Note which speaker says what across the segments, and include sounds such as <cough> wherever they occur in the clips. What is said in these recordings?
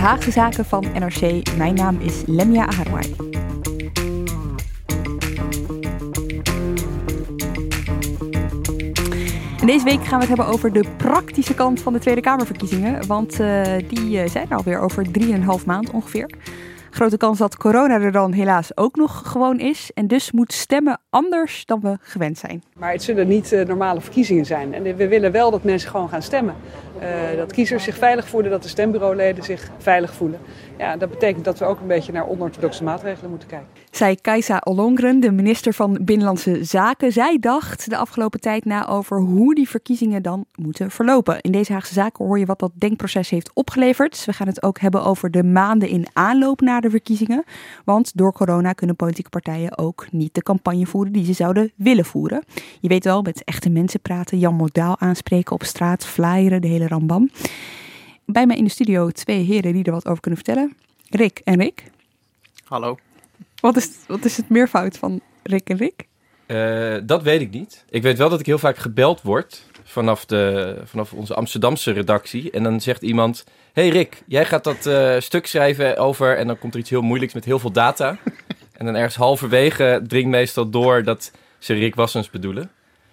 Speaker 1: Haagse Zaken van NRC. Mijn naam is Lemia Aharwai. En deze week gaan we het hebben over de praktische kant van de Tweede Kamerverkiezingen. Want uh, die uh, zijn er alweer over 3,5 maand ongeveer. Grote kans dat corona er dan helaas ook nog gewoon is. En dus moet stemmen anders dan we gewend zijn.
Speaker 2: Maar het zullen niet uh, normale verkiezingen zijn. En we willen wel dat mensen gewoon gaan stemmen. Uh, dat kiezers zich veilig voelen, dat de stembureauleden zich veilig voelen. Ja, dat betekent dat we ook een beetje naar onorthodoxe maatregelen moeten kijken.
Speaker 1: Zij Kajsa Ollongren, de minister van Binnenlandse Zaken. Zij dacht de afgelopen tijd na over hoe die verkiezingen dan moeten verlopen. In deze Haagse Zaken hoor je wat dat denkproces heeft opgeleverd. We gaan het ook hebben over de maanden in aanloop naar de verkiezingen. Want door corona kunnen politieke partijen ook niet de campagne voeren die ze zouden willen voeren. Je weet wel, met echte mensen praten, Jan Modaal aanspreken op straat, flyeren, de hele rambam. Bij mij in de studio twee heren die er wat over kunnen vertellen. Rick en Rick.
Speaker 3: Hallo.
Speaker 1: Wat is, wat is het meervoud van Rick en Rick?
Speaker 3: Uh, dat weet ik niet. Ik weet wel dat ik heel vaak gebeld word vanaf, de, vanaf onze Amsterdamse redactie. En dan zegt iemand: Hey Rick, jij gaat dat uh, stuk schrijven over. En dan komt er iets heel moeilijks met heel veel data. <laughs> en dan ergens halverwege dringt meestal door dat ze Rick Wassens bedoelen.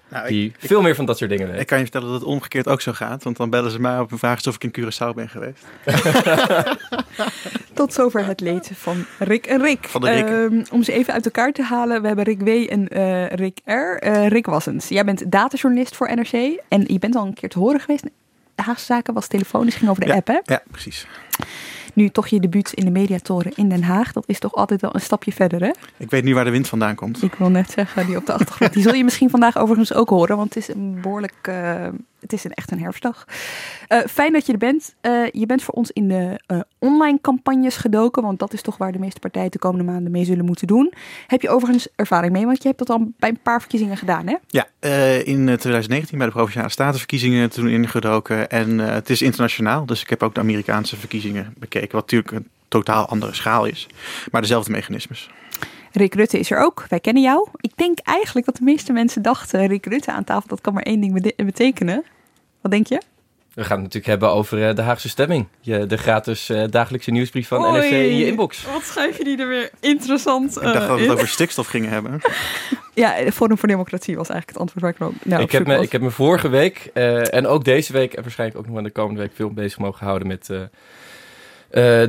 Speaker 3: Nou, die ik, veel meer van dat soort dingen weet.
Speaker 4: Ik kan je vertellen dat het omgekeerd ook zo gaat. Want dan bellen ze mij op een vraag of ik in Curaçao ben geweest. <laughs>
Speaker 1: Tot zover het leed van Rick en Rick.
Speaker 4: Van de Rick.
Speaker 1: Uh, om ze even uit elkaar te halen. We hebben Rick W. en uh, Rick R. Uh, Rick Wassens. Jij bent datajournalist voor NRC. En je bent al een keer te horen geweest. Haagse Zaken was telefonisch, ging over de
Speaker 4: ja,
Speaker 1: app hè?
Speaker 4: Ja, precies.
Speaker 1: Nu toch je debuut in de mediatoren in Den Haag. Dat is toch altijd wel een stapje verder, hè?
Speaker 4: Ik weet nu waar de wind vandaan komt.
Speaker 1: Ik wil net zeggen, die op de achtergrond. Die zul je misschien vandaag overigens ook horen, want het is een behoorlijk... Uh, het is een, echt een herfstdag. Uh, fijn dat je er bent. Uh, je bent voor ons in de online campagnes gedoken, want dat is toch waar de meeste partijen de komende maanden mee zullen moeten doen. Heb je overigens ervaring mee, want je hebt dat al bij een paar verkiezingen gedaan, hè?
Speaker 4: Ja, in 2019 bij de Provinciale Statenverkiezingen toen ingedoken. En het is internationaal, dus ik heb ook de Amerikaanse verkiezingen bekeken, wat natuurlijk een totaal andere schaal is, maar dezelfde mechanismes.
Speaker 1: Rick Rutte is er ook. Wij kennen jou. Ik denk eigenlijk dat de meeste mensen dachten: Rick Rutte aan tafel, dat kan maar één ding betekenen. Wat denk je?
Speaker 3: We gaan het natuurlijk hebben over de Haagse Stemming. Je, de gratis uh, dagelijkse nieuwsbrief van
Speaker 1: Oei,
Speaker 3: NRC in je inbox.
Speaker 1: Wat schrijf je die er weer interessant
Speaker 4: Ik dacht
Speaker 1: uh,
Speaker 4: dat we het over stikstof gingen hebben. <laughs>
Speaker 1: Ja, Forum voor Democratie was eigenlijk het antwoord waar ik nou, nou
Speaker 3: ik,
Speaker 1: op
Speaker 3: heb me,
Speaker 1: was.
Speaker 3: ik heb me vorige week uh, en ook deze week en waarschijnlijk ook nog in de komende week veel bezig mogen houden met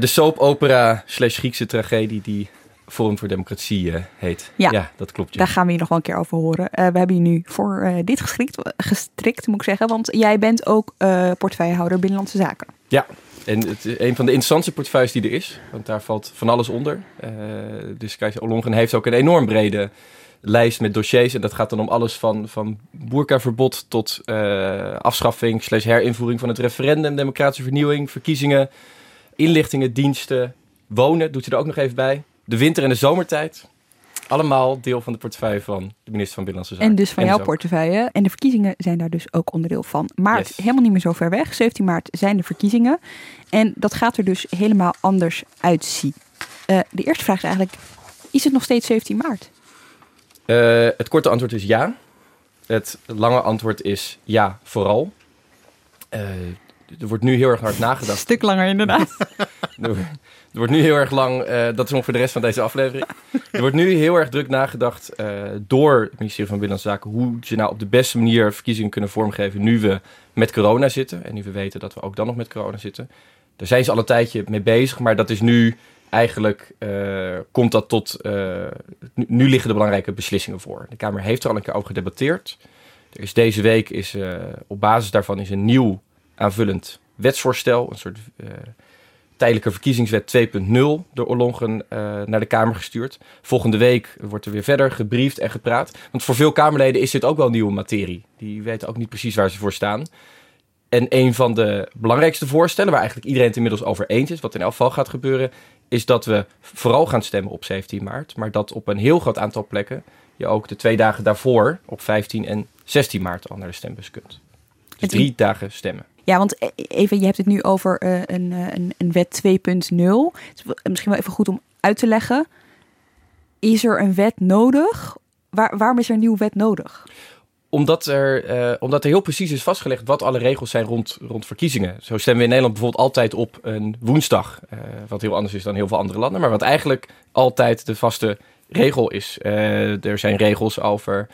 Speaker 3: de soap opera slash Griekse tragedie die Forum voor Democratie uh, heet.
Speaker 1: Ja,
Speaker 3: dat klopt. Ja.
Speaker 1: Daar gaan we je nog wel een keer over horen. Uh, we hebben je nu voor uh, dit gestrikt, gestrikt, moet ik zeggen. Want jij bent ook portefeuillehouder Binnenlandse Zaken.
Speaker 3: Ja, en het is een van de interessantste portefeuilles die er is. Want daar valt van alles onder. dus Kajsa Ollongren heeft ook een enorm brede lijst met dossiers. En dat gaat dan om alles van, van boerkaverbod tot afschaffing slash herinvoering van het referendum, democratische vernieuwing, verkiezingen, inlichtingen, diensten, wonen doet ze er ook nog even bij de winter- en de zomertijd. Allemaal deel van de portefeuille van de minister van Binnenlandse Zaken.
Speaker 1: En dus van en jouw portefeuille. En de verkiezingen zijn daar dus ook onderdeel van. Maart,
Speaker 3: yes.
Speaker 1: helemaal niet meer zo ver weg. 17 maart zijn de verkiezingen. En dat gaat er dus helemaal anders uitzien. Uh, de eerste vraag is eigenlijk, is het nog steeds 17 maart?
Speaker 3: Uh, het korte antwoord is ja. Het lange antwoord is ja, vooral. Uh, er wordt nu heel erg hard nagedacht.
Speaker 1: Een stuk langer inderdaad. <laughs>
Speaker 3: Er wordt nu heel erg lang, uh, dat is ongeveer de rest van deze aflevering. Er wordt nu heel erg druk nagedacht uh, door het ministerie van Binnenlandse Zaken hoe ze nou op de beste manier verkiezingen kunnen vormgeven nu we met corona zitten. En nu we weten dat we ook dan nog met corona zitten. Daar zijn ze al een tijdje mee bezig, maar dat is nu eigenlijk, uh, komt dat tot, nu, nu, liggen de belangrijke beslissingen voor. De Kamer heeft er al een keer over gedebatteerd. Er is deze week is op basis daarvan is een nieuw aanvullend wetsvoorstel, een soort tijdelijke verkiezingswet 2.0 door Ollongren uh, naar de Kamer gestuurd. Volgende week wordt er weer verder gebriefd en gepraat. Want voor veel Kamerleden is dit ook wel nieuwe materie. Die weten ook niet precies waar ze voor staan. En een van de belangrijkste voorstellen, waar eigenlijk iedereen het inmiddels over eens is, wat in elk geval gaat gebeuren, is dat we vooral gaan stemmen op 17 maart. Maar dat op een heel groot aantal plekken je ook de twee dagen daarvoor, op 15 en 16 maart, al naar de stembus kunt. Dus drie dagen stemmen.
Speaker 1: Ja, want e- even, je hebt het nu over uh, een, een, een wet 2.0. Het is misschien wel even goed om uit te leggen. Is er een wet nodig? Waar, waarom is er een nieuwe wet nodig?
Speaker 3: Omdat er, omdat er heel precies is vastgelegd wat alle regels zijn rond, rond verkiezingen. Zo stemmen we in Nederland bijvoorbeeld altijd op een woensdag. Wat heel anders is dan heel veel andere landen. Maar wat eigenlijk altijd de vaste regel is. er zijn regels over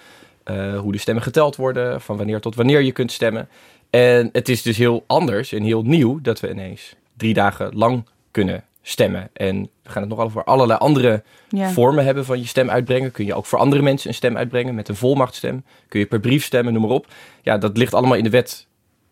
Speaker 3: hoe de stemmen geteld worden. Van wanneer tot wanneer je kunt stemmen. En het is dus heel anders en heel nieuw dat we ineens drie dagen lang kunnen stemmen. En we gaan het nog over allerlei andere ja. vormen hebben van je stem uitbrengen. Kun je ook voor andere mensen een stem uitbrengen met een volmachtstem. Kun je per brief stemmen, noem maar op. Ja, dat ligt allemaal in de wet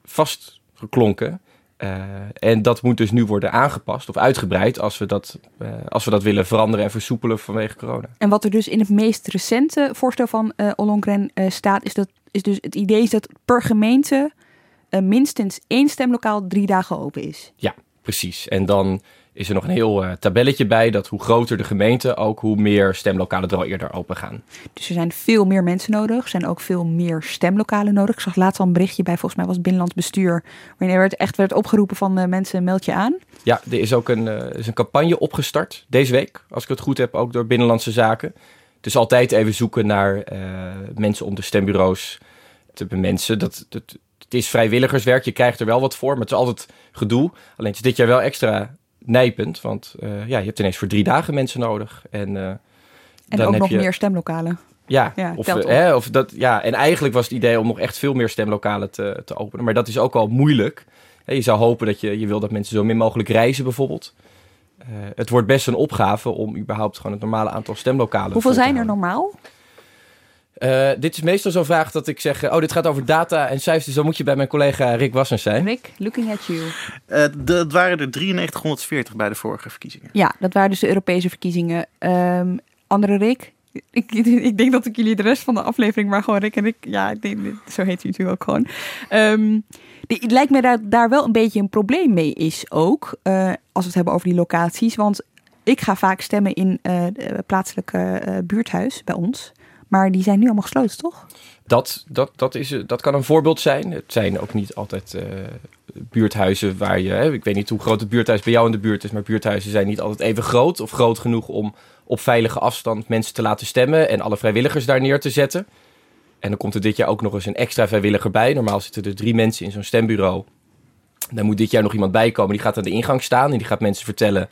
Speaker 3: vastgeklonken. Uh, en dat moet dus nu worden aangepast of uitgebreid als we, dat, uh, als we dat willen veranderen en versoepelen vanwege corona.
Speaker 1: En wat er dus in het meest recente voorstel van uh, Ollongren staat, is, dat, is dus het idee is dat per gemeente minstens één stemlokaal drie dagen open is.
Speaker 3: Ja, precies. En dan is er nog een heel uh, tabelletje bij dat hoe groter de gemeente, ook hoe meer stemlokalen er al eerder open gaan.
Speaker 1: Dus er zijn veel meer mensen nodig. Er zijn ook veel meer stemlokalen nodig. Ik zag laatst al een berichtje bij, volgens mij was het Binnenlands Bestuur, waarin er echt werd opgeroepen van uh, mensen meld je aan.
Speaker 3: Ja, er is ook een, uh, is een campagne opgestart deze week, als ik het goed heb, ook door Binnenlandse Zaken. Dus altijd even zoeken naar mensen om de stembureaus te bemensen. Dat, dat, het is vrijwilligerswerk, je krijgt er wel wat voor, maar het is altijd gedoe. Alleen het is dit jaar wel extra nijpend, want uh, ja, je hebt ineens voor drie dagen mensen nodig. En, uh,
Speaker 1: en dan ook heb nog je... meer stemlokalen.
Speaker 3: Ja, ja of, uh, hè, of dat, ja, en eigenlijk was het idee om nog echt veel meer stemlokalen te, te openen. Maar dat is ook al moeilijk. Je zou hopen dat je, je wil dat mensen zo min mogelijk reizen bijvoorbeeld. het wordt best een opgave om überhaupt gewoon het normale aantal stemlokalen
Speaker 1: Hoeveel zijn er normaal?
Speaker 3: Uh, dit is meestal zo'n vraag dat ik zeg: Oh, dit gaat over data en cijfers. Dus dan moet je bij mijn collega Rick Wassens zijn.
Speaker 1: Rick, looking at you.
Speaker 4: Uh, dat waren er 9340 bij de vorige verkiezingen.
Speaker 1: Ja, dat waren dus de Europese verkiezingen. Um, andere Rick? Ik, <laughs> ik, denk dat ik jullie de rest van de aflevering maar gewoon Rick en ik. Ja, ik denk, zo heet hij natuurlijk ook gewoon. Um, die, het lijkt mij daar, daar wel een beetje een probleem mee is ook. Uh, als we het hebben over die locaties. Want ik ga vaak stemmen in het plaatselijke buurthuis bij ons. Maar die zijn nu allemaal gesloten, toch?
Speaker 3: Dat, dat, dat, is, dat kan een voorbeeld zijn. Het zijn ook niet altijd uh, buurthuizen waar je... Hè, ik weet niet hoe groot het buurthuis bij jou in de buurt is... maar buurthuizen zijn niet altijd even groot... of groot genoeg om op veilige afstand mensen te laten stemmen... en alle vrijwilligers daar neer te zetten. En dan komt er dit jaar ook nog eens een extra vrijwilliger bij. Normaal zitten er drie mensen in zo'n stembureau. Dan moet dit jaar nog iemand bijkomen. Die gaat aan de ingang staan en die gaat mensen vertellen...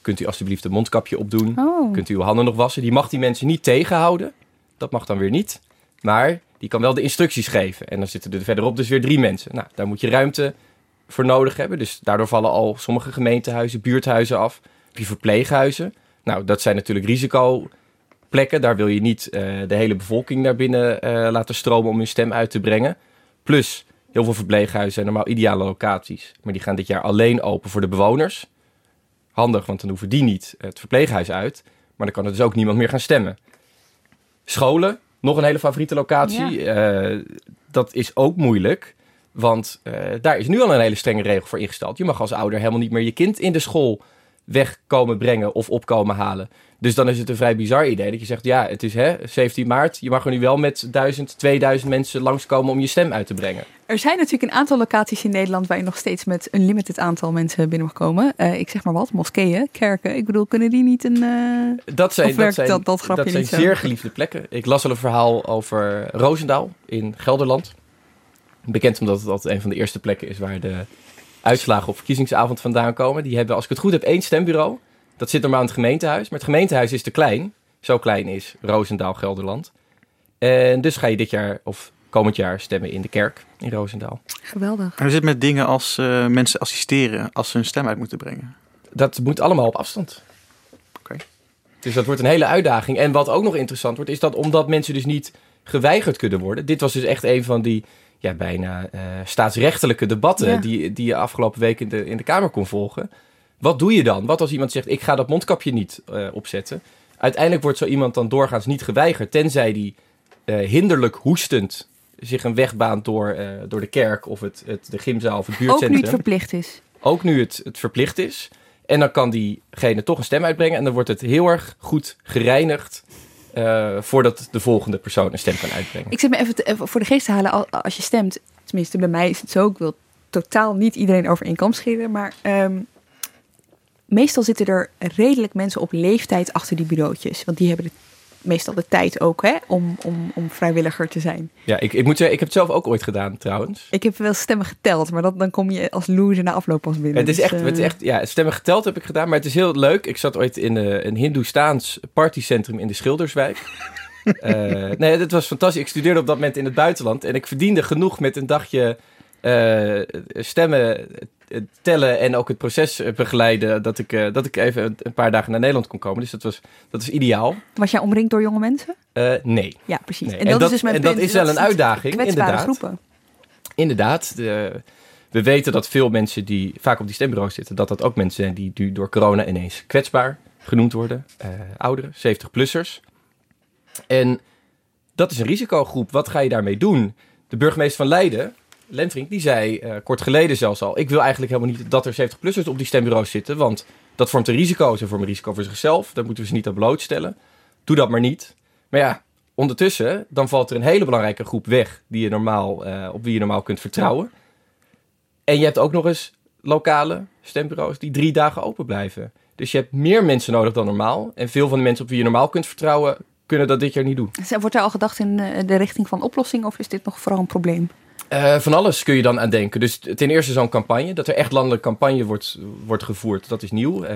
Speaker 3: Kunt u alstublieft een mondkapje opdoen?
Speaker 1: Oh.
Speaker 3: Kunt u uw handen nog wassen? Die mag die mensen niet tegenhouden. Dat mag dan weer niet. Maar die kan wel de instructies geven. En dan zitten er verderop dus weer drie mensen. Nou, daar moet je ruimte voor nodig hebben. Dus daardoor vallen al sommige gemeentehuizen, buurthuizen af. Die verpleeghuizen. Nou, dat zijn natuurlijk risicoplekken. Daar wil je niet uh, de hele bevolking naar binnen uh, laten stromen om hun stem uit te brengen. Plus, heel veel verpleeghuizen zijn normaal ideale locaties. Maar die gaan dit jaar alleen open voor de bewoners. Handig, want dan hoeven die niet het verpleeghuis uit. Maar dan kan er dus ook niemand meer gaan stemmen. Scholen, nog een hele favoriete locatie. Ja. Uh, dat is ook moeilijk. Want uh, daar is nu al een hele strenge regel voor ingesteld. Je mag als ouder helemaal niet meer je kind in de school wegkomen brengen of opkomen halen. Dus dan is het een vrij bizar idee dat je zegt, ja, het is hè, 17 maart, je mag er nu wel met 1000, 2000 mensen langskomen om je stem uit te brengen.
Speaker 1: Er zijn natuurlijk een aantal locaties in Nederland waar je nog steeds met een limited aantal mensen binnen mag komen. Uh, ik zeg maar wat, moskeeën, kerken. Ik bedoel, kunnen die niet een. Uh,
Speaker 3: dat zijn, dat zijn, dat, dat, dat zijn zeer geliefde plekken. Ik las al een verhaal over Roosendaal in Gelderland. Bekend omdat het altijd een van de eerste plekken is waar de uitslagen op verkiezingsavond vandaan komen. Die hebben, als ik het goed heb, één stembureau. Dat zit normaal in het gemeentehuis. Maar het gemeentehuis is te klein. Zo klein is Roosendaal, Gelderland. En dus ga je dit jaar of komend jaar stemmen in de kerk in Roosendaal.
Speaker 1: Geweldig.
Speaker 4: En hoe zit met dingen als uh, mensen assisteren als ze hun stem uit moeten brengen?
Speaker 3: Dat moet allemaal op afstand.
Speaker 4: Oké. Okay.
Speaker 3: Dus dat wordt een hele uitdaging. En wat ook nog interessant wordt, is dat omdat mensen dus niet geweigerd kunnen worden. Dit was dus echt een van die ja, bijna uh, staatsrechtelijke debatten ja. die, die je afgelopen week in de, in de Kamer kon volgen. Wat doe je dan? Wat als iemand zegt, ik ga dat mondkapje niet uh, opzetten? Uiteindelijk wordt zo iemand dan doorgaans niet geweigerd, tenzij die uh, hinderlijk hoestend zich een weg baant door, uh, door de kerk of het, het, de gymzaal of het buurtcentrum.
Speaker 1: Ook nu het verplicht is.
Speaker 3: Ook nu het, het verplicht is. En dan kan diegene toch een stem uitbrengen en dan wordt het heel erg goed gereinigd. Uh, voordat de volgende persoon een stem kan uitbrengen.
Speaker 1: Ik zit me even, te, even voor de geest te halen als je stemt. Tenminste, bij mij is het zo. Ik wil totaal niet iedereen over één kam scheren. Maar um, meestal zitten er redelijk mensen op leeftijd achter die bureautjes. Want die hebben de, meestal de tijd ook hè, om, om, om vrijwilliger te zijn.
Speaker 3: Ja, ik, ik moet zeggen, ik heb het zelf ook ooit gedaan trouwens.
Speaker 1: Ik heb wel stemmen geteld, maar dat, dan kom je als loser na afloop pas binnen.
Speaker 3: Het is, echt, dus, uh... het is echt, ja, stemmen geteld heb ik gedaan, maar het is heel leuk. Ik zat ooit in uh, een Hindoestaans partycentrum in de Schilderswijk. uh, <laughs> nee, dat was fantastisch. Ik studeerde op dat moment in het buitenland en ik verdiende genoeg met een dagje stemmen tellen en ook het proces begeleiden, dat ik, uh, dat ik even een paar dagen naar Nederland kon komen. Dus dat was, dat was ideaal.
Speaker 1: Was jij omringd door jonge mensen?
Speaker 3: Uh, nee.
Speaker 1: Ja, precies.
Speaker 3: Nee. En, dat en, dat, is dus mijn en punt. dat is wel een uitdaging, inderdaad.
Speaker 1: groepen.
Speaker 3: Inderdaad. De, we weten dat veel mensen die vaak op die stembureaus zitten, dat dat ook mensen zijn die nu door corona ineens kwetsbaar genoemd worden. Uh, ouderen, 70-plussers. En dat is een risicogroep. Wat ga je daarmee doen? De burgemeester van Leiden, Lemfrink, die zei uh, kort geleden zelfs al... ik wil eigenlijk helemaal niet dat er 70-plussers op die stembureaus zitten... want dat vormt een risico. Ze vormen een risico voor zichzelf. Daar moeten we ze niet aan blootstellen. Doe dat maar niet. Maar ja, ondertussen, dan valt er een hele belangrijke groep weg... Die je normaal, uh, op wie je normaal kunt vertrouwen. En je hebt ook nog eens lokale stembureaus die drie dagen open blijven. Dus je hebt meer mensen nodig dan normaal. En veel van de mensen op wie je normaal kunt vertrouwen... kunnen dat dit jaar niet doen.
Speaker 1: Wordt er al gedacht in eh, de richting van oplossing... of is dit nog vooral een probleem?
Speaker 3: Uh, van alles kun je dan aan denken. Dus ten eerste zo'n campagne, dat er echt landelijk campagne wordt, wordt gevoerd, dat is nieuw. Uh,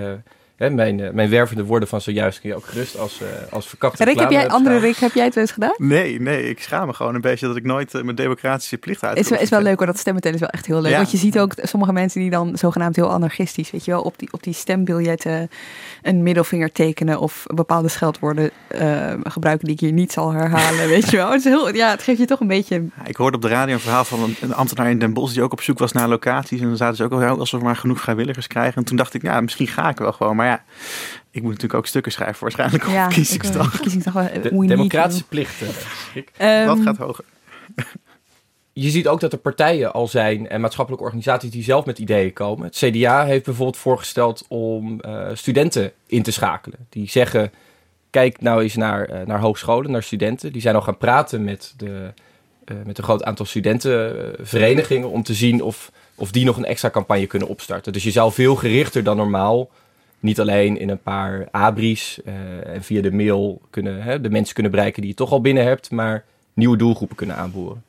Speaker 3: hè, mijn, uh, mijn wervende woorden van zojuist kun je ook gerust als, als verkapte
Speaker 1: Rick, heb jij, andere Rick, heb jij het wel eens gedaan?
Speaker 4: Nee, nee, ik schaam me gewoon een beetje dat ik nooit mijn democratische plicht uit.
Speaker 1: Het is, is wel leuk hoor, dat stemmen is wel echt heel leuk. Ja. Want je ziet ook sommige mensen die dan zogenaamd heel anarchistisch, weet je wel, op die, op die stembiljetten een middelvinger tekenen of bepaalde scheldwoorden gebruiken die ik hier niet zal herhalen, <laughs> weet je wel. Het, is heel, ja, het geeft je toch een beetje...
Speaker 4: Ik hoorde op de radio een verhaal van een, een, ambtenaar in Den Bosch die ook op zoek was naar locaties. En dan zaten ze ook al alsof we maar genoeg vrijwilligers krijgen. En toen dacht ik, ja, misschien ga ik wel gewoon. Maar ja, ik moet natuurlijk ook stukken schrijven waarschijnlijk op
Speaker 1: ja,
Speaker 4: verkiezingsdag
Speaker 1: wel,
Speaker 3: de, democratische plichten.
Speaker 4: Um, Wat gaat hoger?
Speaker 3: Je ziet ook dat er partijen al zijn en maatschappelijke organisaties die zelf met ideeën komen. Het CDA heeft bijvoorbeeld voorgesteld om uh, studenten in te schakelen. Die zeggen, kijk nou eens naar, uh, naar hogescholen, naar studenten. Die zijn al gaan praten met, de, uh, met een groot aantal studentenverenigingen om te zien of, of die nog een extra campagne kunnen opstarten. Dus je zou veel gerichter dan normaal, niet alleen in een paar abris en via de mail kunnen, hè, de mensen kunnen bereiken die je toch al binnen hebt, maar nieuwe doelgroepen kunnen aanboren.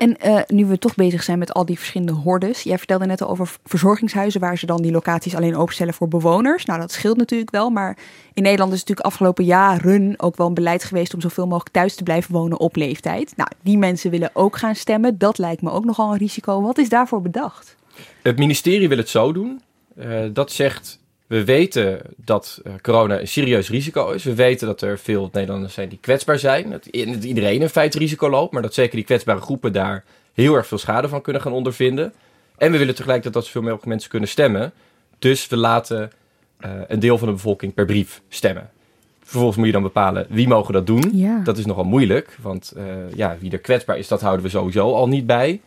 Speaker 1: En uh, nu we toch bezig zijn met al die verschillende hordes. Jij vertelde net al over verzorgingshuizen waar ze dan die locaties alleen openstellen voor bewoners. Nou, dat scheelt natuurlijk wel. Maar in Nederland is natuurlijk afgelopen jaren ook wel een beleid geweest om zoveel mogelijk thuis te blijven wonen op leeftijd. Nou, die mensen willen ook gaan stemmen. Dat lijkt me ook nogal een risico. Wat is daarvoor bedacht?
Speaker 3: Het ministerie wil het zo doen. Uh, dat zegt we weten dat uh, corona een serieus risico is. We weten dat er veel Nederlanders zijn die kwetsbaar zijn. Dat iedereen in feite risico loopt, maar dat zeker die kwetsbare groepen daar heel erg veel schade van kunnen gaan ondervinden. En we willen tegelijkertijd dat zoveel mogelijk mensen kunnen stemmen. Dus we laten uh, een deel van de bevolking per brief stemmen. Vervolgens moet je dan bepalen wie mogen dat doen.
Speaker 1: Ja.
Speaker 3: Dat is nogal moeilijk, want uh, ja, wie er kwetsbaar is, dat houden we sowieso al niet bij.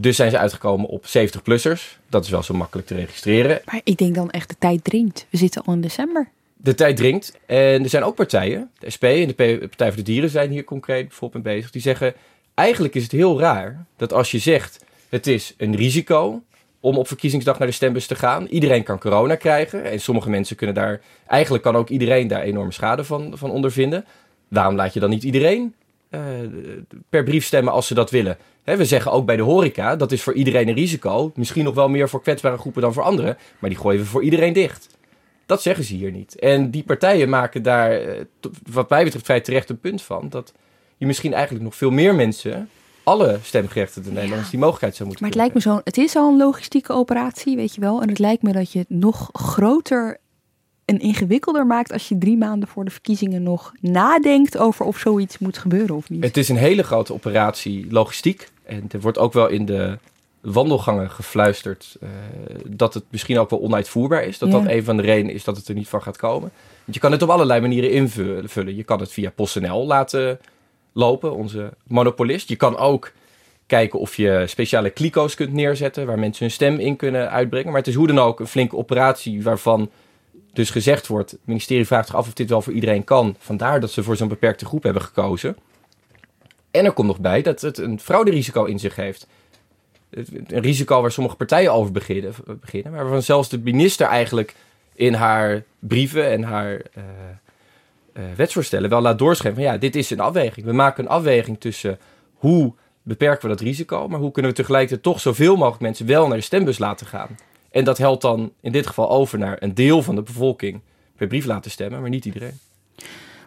Speaker 3: Dus zijn ze uitgekomen op 70-plussers. Dat is wel zo makkelijk te registreren.
Speaker 1: Maar ik denk dan echt, de tijd dringt. We zitten al in december.
Speaker 3: De tijd dringt. En er zijn ook partijen, de SP en de Partij voor de Dieren zijn hier concreet bijvoorbeeld mee bezig. Die zeggen, eigenlijk is het heel raar dat als je zegt, het is een risico om op verkiezingsdag naar de stembus te gaan. Iedereen kan corona krijgen. En sommige mensen kunnen daar, eigenlijk kan ook iedereen daar enorme schade van, van ondervinden. Waarom laat je dan niet iedereen per brief stemmen als ze dat willen? He, we zeggen ook bij de horeca, dat is voor iedereen een risico. Misschien nog wel meer voor kwetsbare groepen dan voor anderen. Maar die gooien we voor iedereen dicht. Dat zeggen ze hier niet. En die partijen maken daar, wat mij betreft, vrij terecht een punt van. Dat je misschien eigenlijk nog veel meer mensen, alle stemgerechtigden Nederlanders, ja. die mogelijkheid zou moeten
Speaker 1: Maar het lijkt me zo, het is al een logistieke operatie, weet je wel. En het lijkt me dat je het nog groter en ingewikkelder maakt als je drie maanden voor de verkiezingen nog nadenkt over of zoiets moet gebeuren of niet.
Speaker 3: Het is een hele grote operatie logistiek. En er wordt ook wel in de wandelgangen gefluisterd eh, dat het misschien ook wel onuitvoerbaar is. Dat
Speaker 1: Ja.
Speaker 3: dat een van de redenen is dat het er niet van gaat komen. Want je kan het op allerlei manieren invullen. Je kan het via PostNL laten lopen, onze monopolist. Je kan ook kijken of je speciale kliko's kunt neerzetten waar mensen hun stem in kunnen uitbrengen. Maar het is hoe dan ook een flinke operatie waarvan dus gezegd wordt, het ministerie vraagt zich af of dit wel voor iedereen kan. Vandaar dat ze voor zo'n beperkte groep hebben gekozen. En er komt nog bij dat het een frauderisico in zich heeft. Een risico waar sommige partijen over beginnen, beginnen maar waarvan zelfs de minister eigenlijk in haar brieven en haar eh, eh, wetsvoorstellen wel laat doorschemeren van ja, dit is een afweging. We maken een afweging tussen hoe beperken we dat risico, maar hoe kunnen we tegelijkertijd toch zoveel mogelijk mensen wel naar de stembus laten gaan. En dat helpt dan in dit geval over naar een deel van de bevolking per brief laten stemmen, maar niet iedereen.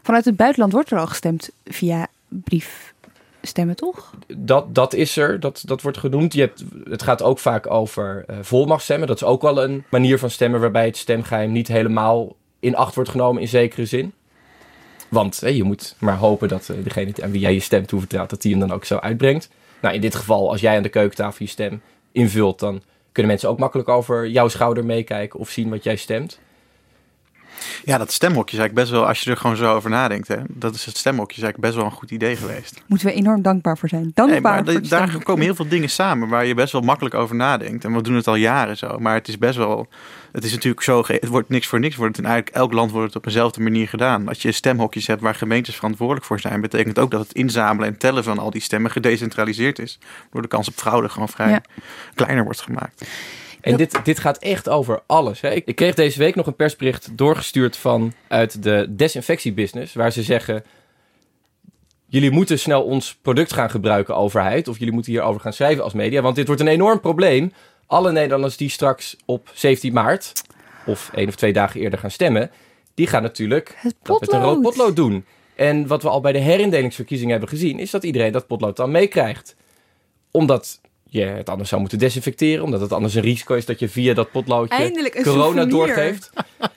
Speaker 1: Vanuit het buitenland wordt er al gestemd via briefstemmen, toch?
Speaker 3: Dat, dat is er, dat, dat wordt genoemd. Je hebt, het gaat ook vaak over eh volmachtstemmen. Dat is ook wel een manier van stemmen waarbij het stemgeheim niet helemaal in acht wordt genomen in zekere zin. Want hè, je moet maar hopen dat eh, degene aan wie jij je stem toevertrouwt, dat die hem dan ook zo uitbrengt. Nou, in dit geval, als jij aan de keukentafel je stem invult, dan kunnen mensen ook makkelijk over jouw schouder meekijken of zien wat jij stemt.
Speaker 4: Ja, dat stemhokje is eigenlijk best wel, als je er gewoon zo over nadenkt, hè, dat is het stemhokje is eigenlijk best wel een goed idee geweest.
Speaker 1: Moeten we enorm dankbaar voor zijn. Dankbaar
Speaker 4: Nee, maar
Speaker 1: voor
Speaker 4: daar komen heel veel dingen samen waar je best wel makkelijk over nadenkt. En we doen het al jaren zo. Maar het is best wel. Het is natuurlijk zo. Het wordt niks voor niks. Wordt het in eigenlijk elk land wordt het op dezelfde manier gedaan. Als je stemhokjes hebt waar gemeentes verantwoordelijk voor zijn, betekent ook dat het inzamelen en tellen van al die stemmen gedecentraliseerd is. Door de kans op fraude gewoon vrij
Speaker 1: Ja.
Speaker 4: kleiner wordt gemaakt.
Speaker 3: En dit, dit gaat echt over alles. Hè. Ik, ik kreeg deze week nog een persbericht doorgestuurd van uit de desinfectiebusiness, waar ze zeggen: jullie moeten snel ons product gaan gebruiken, overheid, of jullie moeten hierover gaan schrijven als media, want dit wordt een enorm probleem. Alle Nederlanders die straks op 17 maart of één of twee dagen eerder gaan stemmen, die gaan natuurlijk
Speaker 1: Het
Speaker 3: dat met een rood
Speaker 1: potlood.
Speaker 3: potlood doen. En wat we al bij de herindelingsverkiezingen hebben gezien, is dat iedereen dat potlood dan meekrijgt. Omdat je het anders zou moeten desinfecteren, omdat het anders een risico is dat je via dat potloodje
Speaker 1: Eindelijk een
Speaker 3: corona doorgeeft.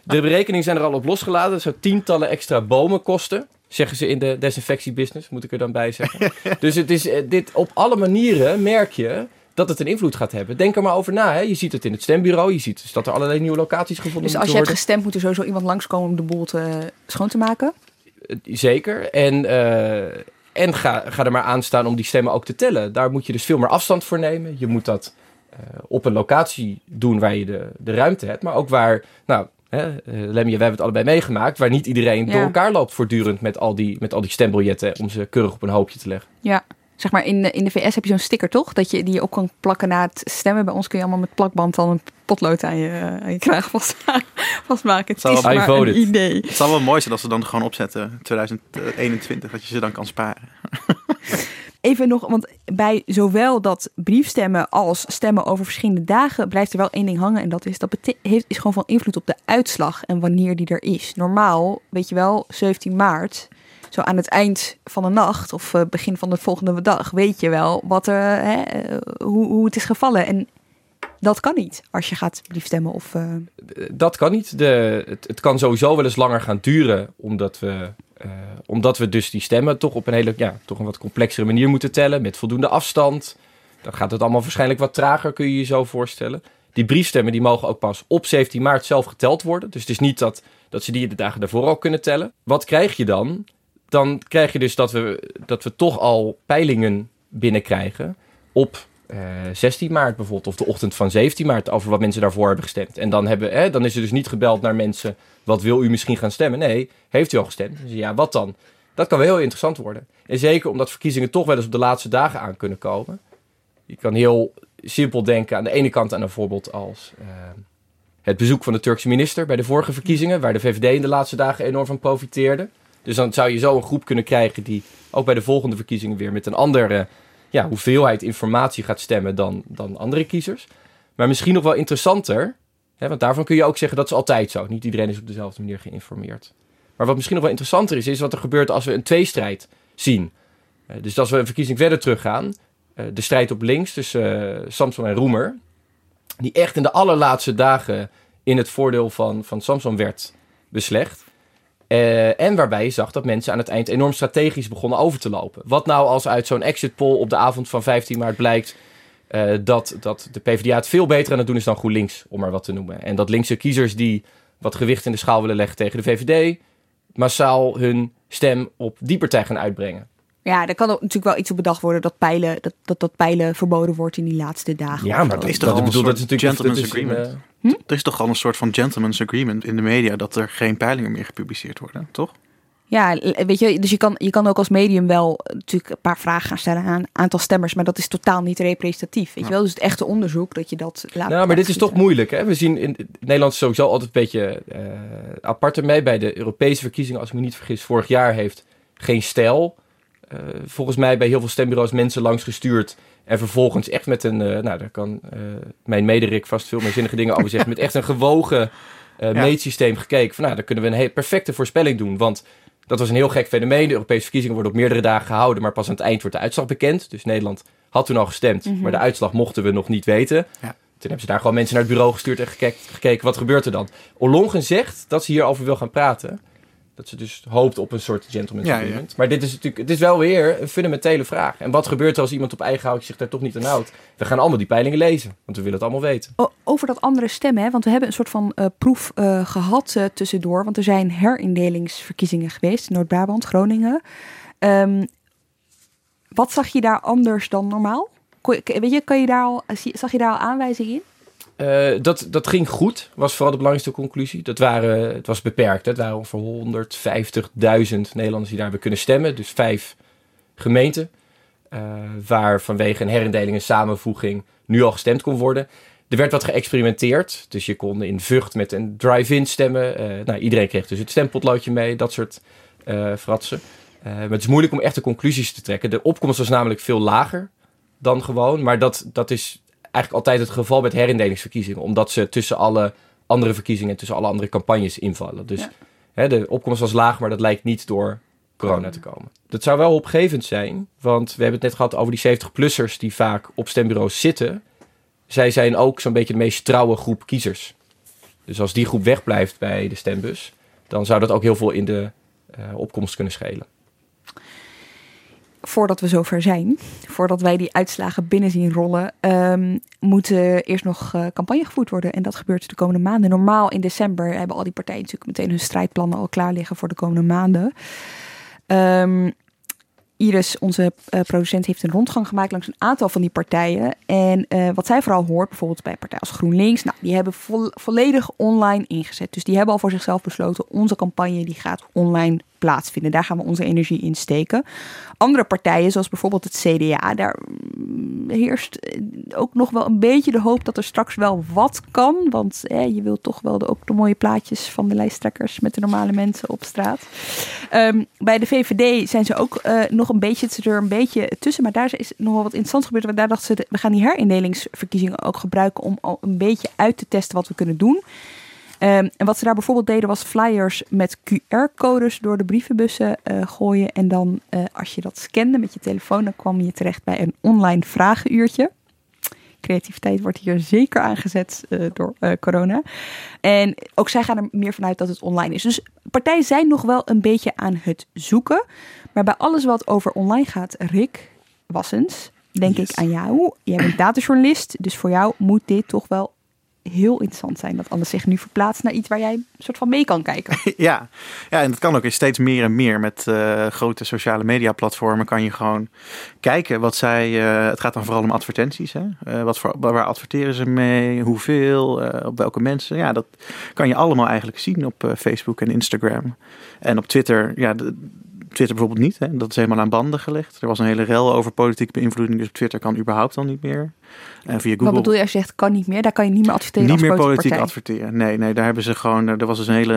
Speaker 3: De berekeningen zijn er al op losgelaten. Dat zou tientallen extra bomen kosten. Zeggen ze in de desinfectiebusiness, moet ik er dan bij zeggen. <laughs> dus het is, eh, dit, op alle manieren merk je dat het een invloed gaat hebben. Denk er maar over na. Hè. Je ziet het in het stembureau. Je ziet dus dat er allerlei nieuwe locaties gevonden
Speaker 1: Dus als je hebt
Speaker 3: worden.
Speaker 1: gestemd, moet er sowieso iemand langskomen om de boel te, schoon te maken.
Speaker 3: Eh, Zeker. En, eh, en ga, ga er maar aan staan om die stemmen ook te tellen. Daar moet je dus veel meer afstand voor nemen. Je moet dat eh, op een locatie doen waar je de, de ruimte hebt. Maar ook waar, nou, hè, eh, Lemmy, wij hebben het allebei meegemaakt. Waar niet iedereen
Speaker 1: Ja.
Speaker 3: door elkaar loopt voortdurend met al, die, met al die stembiljetten. Om ze keurig op een hoopje te leggen.
Speaker 1: Ja. Zeg maar, in de, in de VS heb je zo'n sticker, toch? Dat je, die je op kan plakken na het stemmen. Bij ons kun je allemaal met plakband dan een potlood aan je, aan je kraag vast, <laughs> vastmaken. Het is
Speaker 4: wel-
Speaker 1: maar een idee.
Speaker 4: Het zal wel mooi zijn als ze dan gewoon opzetten 2021, dat je ze dan kan sparen. <laughs>
Speaker 1: Even nog, want bij zowel dat briefstemmen als stemmen over verschillende dagen blijft er wel één ding hangen. En dat is, dat heeft, is gewoon van invloed op de uitslag en wanneer die er is. Normaal, weet je wel, 17 maart, zo aan het eind van de nacht of eh, begin van de volgende dag, weet je wel wat er, hè, eh, hoe, hoe het is gevallen. En dat kan niet als je gaat briefstemmen of... eh,
Speaker 3: Dat kan niet. De, het, kan sowieso wel eens langer gaan duren. Omdat we, omdat we dus die stemmen toch op een hele, ja, toch een wat complexere manier moeten tellen. Met voldoende afstand. Dan gaat het allemaal waarschijnlijk wat trager, kun je je zo voorstellen. Die briefstemmen die mogen ook pas op 17 maart zelf geteld worden. Dus het is niet dat, dat ze die de dagen daarvoor al kunnen tellen. Wat krijg je dan? Dan krijg je dus dat we, dat we toch al peilingen binnenkrijgen op eh, 16 maart bijvoorbeeld, of de ochtend van 17 maart, over wat mensen daarvoor hebben gestemd. En dan, hebben, hè, dan is er dus niet gebeld naar mensen, wat wil u misschien gaan stemmen? Nee, heeft u al gestemd? Dus ja, wat dan? Dat kan wel heel interessant worden. En zeker omdat verkiezingen toch wel eens op de laatste dagen aan kunnen komen. Je kan heel simpel denken aan de ene kant aan een voorbeeld als eh, het bezoek van de Turkse minister bij de vorige verkiezingen, waar de VVD in de laatste dagen enorm van profiteerde. Dus dan zou je zo een groep kunnen krijgen die ook bij de volgende verkiezingen weer met een andere ja, hoeveelheid informatie gaat stemmen dan, dan andere kiezers. Maar misschien nog wel interessanter, hè, want daarvan kun je ook zeggen dat is altijd zo. Niet iedereen is op dezelfde manier geïnformeerd. Maar wat misschien nog wel interessanter is, is wat er gebeurt als we een tweestrijd zien. Eh, dus als we een verkiezing verder teruggaan, eh, de strijd op links tussen eh, Samson en Roemer, die echt in de allerlaatste dagen in het voordeel van, van Samson werd beslecht. Eh, en waarbij je zag dat mensen aan het eind enorm strategisch begonnen over te lopen. Wat nou als uit zo'n exit poll op de avond van 15 maart blijkt eh, dat, dat de PvdA het veel beter aan het doen is dan GroenLinks, om maar wat te noemen. En dat linkse kiezers die wat gewicht in de schaal willen leggen tegen de VVD, massaal hun stem op die partij gaan uitbrengen.
Speaker 1: Ja, er kan ook natuurlijk wel iets op bedacht worden dat pijlen, dat, dat, dat pijlen verboden wordt in die laatste dagen.
Speaker 3: Ja, maar
Speaker 4: dat is toch al
Speaker 3: bedoel,
Speaker 4: soort
Speaker 3: dat is natuurlijk
Speaker 4: gentleman's
Speaker 3: dat is een,
Speaker 4: agreement?
Speaker 3: eh,
Speaker 4: Er is toch al een soort van gentleman's agreement in de media dat er geen peilingen meer gepubliceerd worden, toch?
Speaker 1: Ja, weet je, dus je kan, je kan ook als medium wel natuurlijk een paar vragen gaan stellen aan een aantal stemmers, maar dat is totaal niet representatief. Weet je wel, dus het echte onderzoek dat je dat laat.
Speaker 3: Nou, maar dit is toch moeilijk. Hè? We zien in Nederland is sowieso altijd een beetje eh apart ermee. Bij de Europese verkiezingen, als ik me niet vergis, vorig jaar heeft geen stijl. Eh, volgens mij bij heel veel stembureaus mensen langs gestuurd. En vervolgens echt met een, eh, nou daar kan eh, mijn mederik vast veel meer zinnige dingen over zeggen. Met echt een gewogen
Speaker 4: Ja.
Speaker 3: meetsysteem gekeken. Van nou, dan kunnen we een perfecte voorspelling doen. Want dat was een heel gek fenomeen. De Europese verkiezingen worden op meerdere dagen gehouden. Maar pas aan het eind wordt de uitslag bekend. Dus Nederland had toen al gestemd.
Speaker 1: Mhm.
Speaker 3: Maar de uitslag mochten we nog niet weten.
Speaker 4: Ja.
Speaker 3: Toen hebben ze daar gewoon mensen naar het bureau gestuurd en gekeken, gekeken wat gebeurt er dan. Ollongren zegt dat ze hierover wil gaan praten. Dat ze dus hoopt op een soort gentleman's
Speaker 4: Ja,
Speaker 3: agreement. Maar dit is natuurlijk, het is wel weer een fundamentele vraag. En wat gebeurt er als iemand op eigen houtje zich daar toch niet aan houdt? We gaan allemaal die peilingen lezen, want we willen het allemaal weten.
Speaker 1: Over dat andere stemmen, hè, want we hebben een soort van eh, proef eh, gehad eh, tussendoor. Want er zijn herindelingsverkiezingen geweest in Noord-Brabant, Groningen. Ehm, wat zag je daar anders dan normaal? Kon weet je, kan je daar al, zag je daar al aanwijzingen in?
Speaker 3: Eh, dat, dat ging goed, was vooral de belangrijkste conclusie. Dat waren, het was beperkt. Het waren ongeveer 150.000 Nederlanders die daar hebben kunnen stemmen. Dus vijf gemeenten. eh, waar vanwege een herindeling en samenvoeging nu al gestemd kon worden. Er werd wat geëxperimenteerd. Dus je kon in Vught met een drive-in stemmen. Eh, nou, iedereen kreeg dus het stempotloodje mee. Dat soort fratsen. Maar het is moeilijk om echte conclusies te trekken. De opkomst was namelijk veel lager dan gewoon. Maar dat, dat is eigenlijk altijd het geval met herindelingsverkiezingen. Omdat ze tussen alle andere verkiezingen en tussen alle andere campagnes invallen. Dus
Speaker 1: Ja.
Speaker 3: hè, de opkomst was laag, maar dat lijkt niet door corona te komen. Dat zou wel opgevend zijn, want we hebben het net gehad over die 70-plussers die vaak op stembureaus zitten. Zij zijn ook zo'n beetje de meest trouwe groep kiezers. Dus als die groep wegblijft bij de stembus, dan zou dat ook heel veel in de eh, opkomst kunnen schelen.
Speaker 1: Voordat we zover zijn, voordat wij die uitslagen binnen zien rollen, ehm, moet er eerst nog eh, campagne gevoerd worden. En dat gebeurt de komende maanden. Normaal in december hebben al die partijen natuurlijk meteen hun strijdplannen al klaar liggen voor de komende maanden. Ehm, Iris, onze eh, producent, heeft een rondgang gemaakt langs een aantal van die partijen. En eh, wat zij vooral hoort, bijvoorbeeld bij partijen als GroenLinks, nou, die hebben vo- volledig online ingezet. Dus die hebben al voor zichzelf besloten, onze campagne die gaat online Daar gaan we onze energie in steken. Andere partijen, zoals bijvoorbeeld het CDA, daar mm, heerst eh, ook nog wel een beetje de hoop dat er straks wel wat kan. Want je wilt toch wel de, ook de mooie plaatjes van de lijsttrekkers met de normale mensen op straat. Ehm, bij de VVD zijn ze ook eh, nog een beetje, een beetje tussen. Maar daar is nog wel wat interessants gebeurd. Want daar dachten ze, we gaan die herindelingsverkiezingen ook gebruiken om al een beetje uit te testen wat we kunnen doen. Ehm, en wat ze daar bijvoorbeeld deden was flyers met QR-codes door de brievenbussen eh, gooien. En dan eh, als je dat scande met je telefoon, dan kwam je terecht bij een online vragenuurtje. Creativiteit wordt hier zeker aangezet eh, door corona. En ook zij gaan er meer vanuit dat het online is. Dus partijen zijn nog wel een beetje aan het zoeken. Maar bij alles wat over online gaat, Rick Wassens, denk
Speaker 4: Yes.
Speaker 1: ik aan jou. Jij bent datajournalist, dus voor jou moet dit toch wel heel interessant zijn. Dat alles zich nu verplaatst naar iets waar jij een soort van mee kan kijken. <laughs>
Speaker 4: Ja. ja, en dat kan ook steeds meer en meer. Met eh, grote sociale media platformen kan je gewoon kijken wat zij... eh, het gaat dan vooral om advertenties. Hè? Eh, wat waar adverteren ze mee? Hoeveel? op welke mensen? Ja, dat kan je allemaal eigenlijk zien op Facebook en Instagram. En op Twitter, ja... De, Twitter bijvoorbeeld niet. Hè? Dat is helemaal aan banden gelegd. Er was een hele rel over politieke beïnvloeding. Dus Twitter kan überhaupt al niet meer. En via Google...
Speaker 1: Wat bedoel je als je zegt kan niet meer? Daar kan je niet meer adverteren
Speaker 4: Niet meer politiek
Speaker 1: partij.
Speaker 4: adverteren. Nee, nee, daar hebben ze gewoon. Er was dus een hele.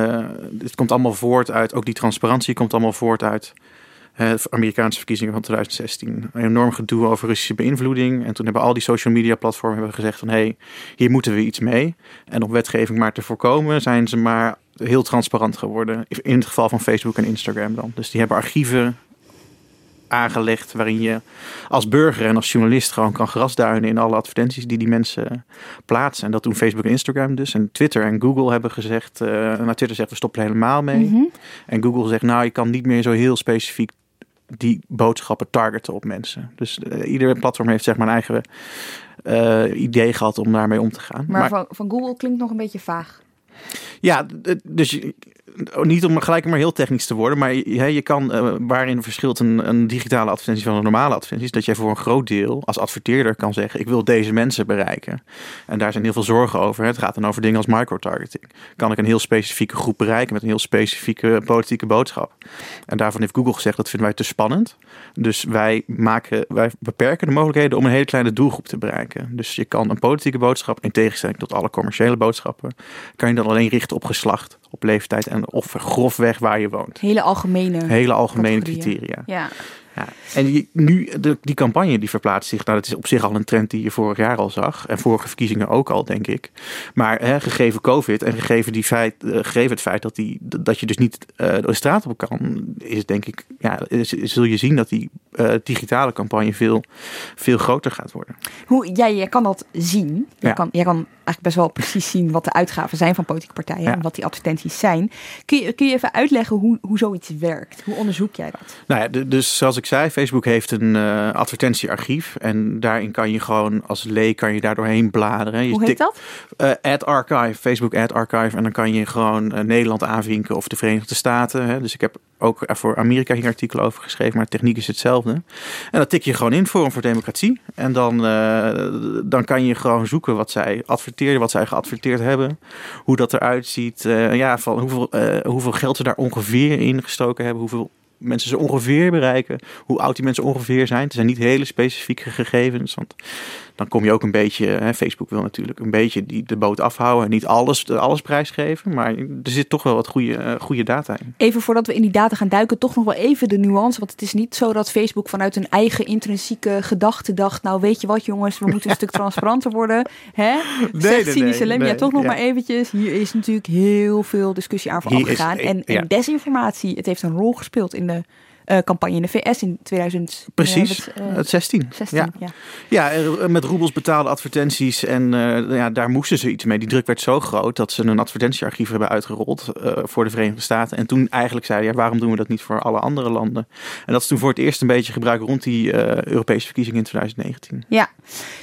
Speaker 4: Het komt allemaal voort uit. Ook die transparantie komt allemaal voort uit. eh, de Amerikaanse verkiezingen van 2016. Een enorm gedoe over Russische beïnvloeding. En toen hebben al die social media platformen hebben gezegd van hé, hey, hier moeten we iets mee. En om wetgeving maar te voorkomen, zijn ze maar heel transparant geworden. In het geval van Facebook en Instagram dan. Dus die hebben archieven aangelegd waarin je als burger en als journalist gewoon kan grasduinen in alle advertenties die die mensen plaatsen. En dat doen Facebook en Instagram dus. En Twitter en Google hebben gezegd, eh nou Twitter zegt we stoppen er helemaal mee.
Speaker 1: Mhm.
Speaker 4: En Google zegt nou je kan niet meer zo heel specifiek die boodschappen targeten op mensen. Dus uh, ieder platform heeft zeg maar een eigen uh, idee gehad om daarmee om te gaan.
Speaker 1: Maar, maar van, van Google klinkt nog een beetje vaag.
Speaker 4: Ja, dus Oh, niet om gelijk maar heel technisch te worden, maar je, je kan, uh, waarin verschilt een, een, digitale advertentie van een normale advertentie, dat jij voor een groot deel als adverteerder kan zeggen, ik wil deze mensen bereiken. En daar zijn heel veel zorgen over. Het gaat dan over dingen als microtargeting. Kan ik een heel specifieke groep bereiken met een heel specifieke politieke boodschap? En daarvan heeft Google gezegd, dat vinden wij te spannend. Dus wij, maken, wij beperken de mogelijkheden om een hele kleine doelgroep te bereiken. Dus je kan een politieke boodschap, in tegenstelling tot alle commerciële boodschappen, kan je dan alleen richten op geslacht, op leeftijd en of grofweg waar je woont.
Speaker 1: Hele algemene.
Speaker 4: Hele algemene criteria.
Speaker 1: Ja.
Speaker 4: Ja. En die, nu, de, die campagne die verplaatst zich, nou dat is op zich al een trend die je vorig jaar al zag. En vorige verkiezingen ook al, denk ik. Maar hè, gegeven COVID en gegeven, die feit, uh, gegeven het feit dat, die, dat je dus niet uh, de straat op kan, is denk ik, ja, is, zul je zien dat die uh, digitale campagne veel, veel groter gaat worden.
Speaker 1: Hoe, ja, je kan dat zien. Je, ja. kan, je kan eigenlijk best wel precies zien wat de uitgaven zijn van politieke partijen ja. en wat die advertenties zijn. Kun je, kun je even uitleggen hoe, hoe zoiets werkt? Hoe onderzoek jij dat?
Speaker 4: Nou ja, dus zoals ik zei, Facebook heeft een uh, advertentiearchief. En daarin kan je gewoon als leek kan je daar doorheen bladeren. Je
Speaker 1: Hoe heet dat?
Speaker 4: Uh, ad Archive, Facebook Ad Archive. En dan kan je gewoon uh, Nederland aanvinken of de Verenigde Staten. Hè. Dus ik heb ook voor Amerika hier artikelen over geschreven, maar de techniek is hetzelfde. En dat tik je gewoon in, Forum voor Democratie. En dan, dan kan je gewoon zoeken wat zij wat zij geadverteerd hebben. Hoe dat eruit ziet. ja, van hoeveel, hoeveel geld ze daar ongeveer in gestoken hebben. Hoeveel mensen ze ongeveer bereiken, hoe oud die mensen ongeveer zijn. Het zijn niet hele specifieke gegevens, want dan kom je ook een beetje, hè, Facebook wil natuurlijk een beetje die, de boot afhouden en niet alles, alles prijsgeven, maar er zit toch wel wat goede, goede data in.
Speaker 1: Even voordat we in die data gaan duiken, toch nog wel even de nuance, want het is niet zo dat Facebook vanuit een eigen intrinsieke gedachte dacht, nou weet je wat jongens, we moeten een stuk <laughs> transparanter worden. Hè?
Speaker 4: Nee,
Speaker 1: Zegt
Speaker 4: nee,
Speaker 1: cynische
Speaker 4: nee,
Speaker 1: Lemja
Speaker 4: nee,
Speaker 1: toch nog
Speaker 4: ja.
Speaker 1: maar eventjes, hier is natuurlijk heel veel discussie aan vooraf
Speaker 4: is-
Speaker 1: gegaan. En, en
Speaker 4: ja.
Speaker 1: desinformatie, het heeft een rol gespeeld in de eh, campagne in de VS in 2000.
Speaker 4: Precies,
Speaker 1: eh, wat, eh,
Speaker 4: het 16.
Speaker 1: 16,
Speaker 4: Ja.
Speaker 1: ja.
Speaker 4: Ja, met roebels betaalde advertenties. En eh, ja, daar moesten ze iets mee. Die druk werd zo groot dat ze een advertentiearchief hebben uitgerold voor de Verenigde Staten. En toen eigenlijk zeiden, ja, waarom doen we dat niet voor alle andere landen? En dat is toen voor het eerst een beetje gebruikt rond die Europese verkiezingen in 2019.
Speaker 1: Ja.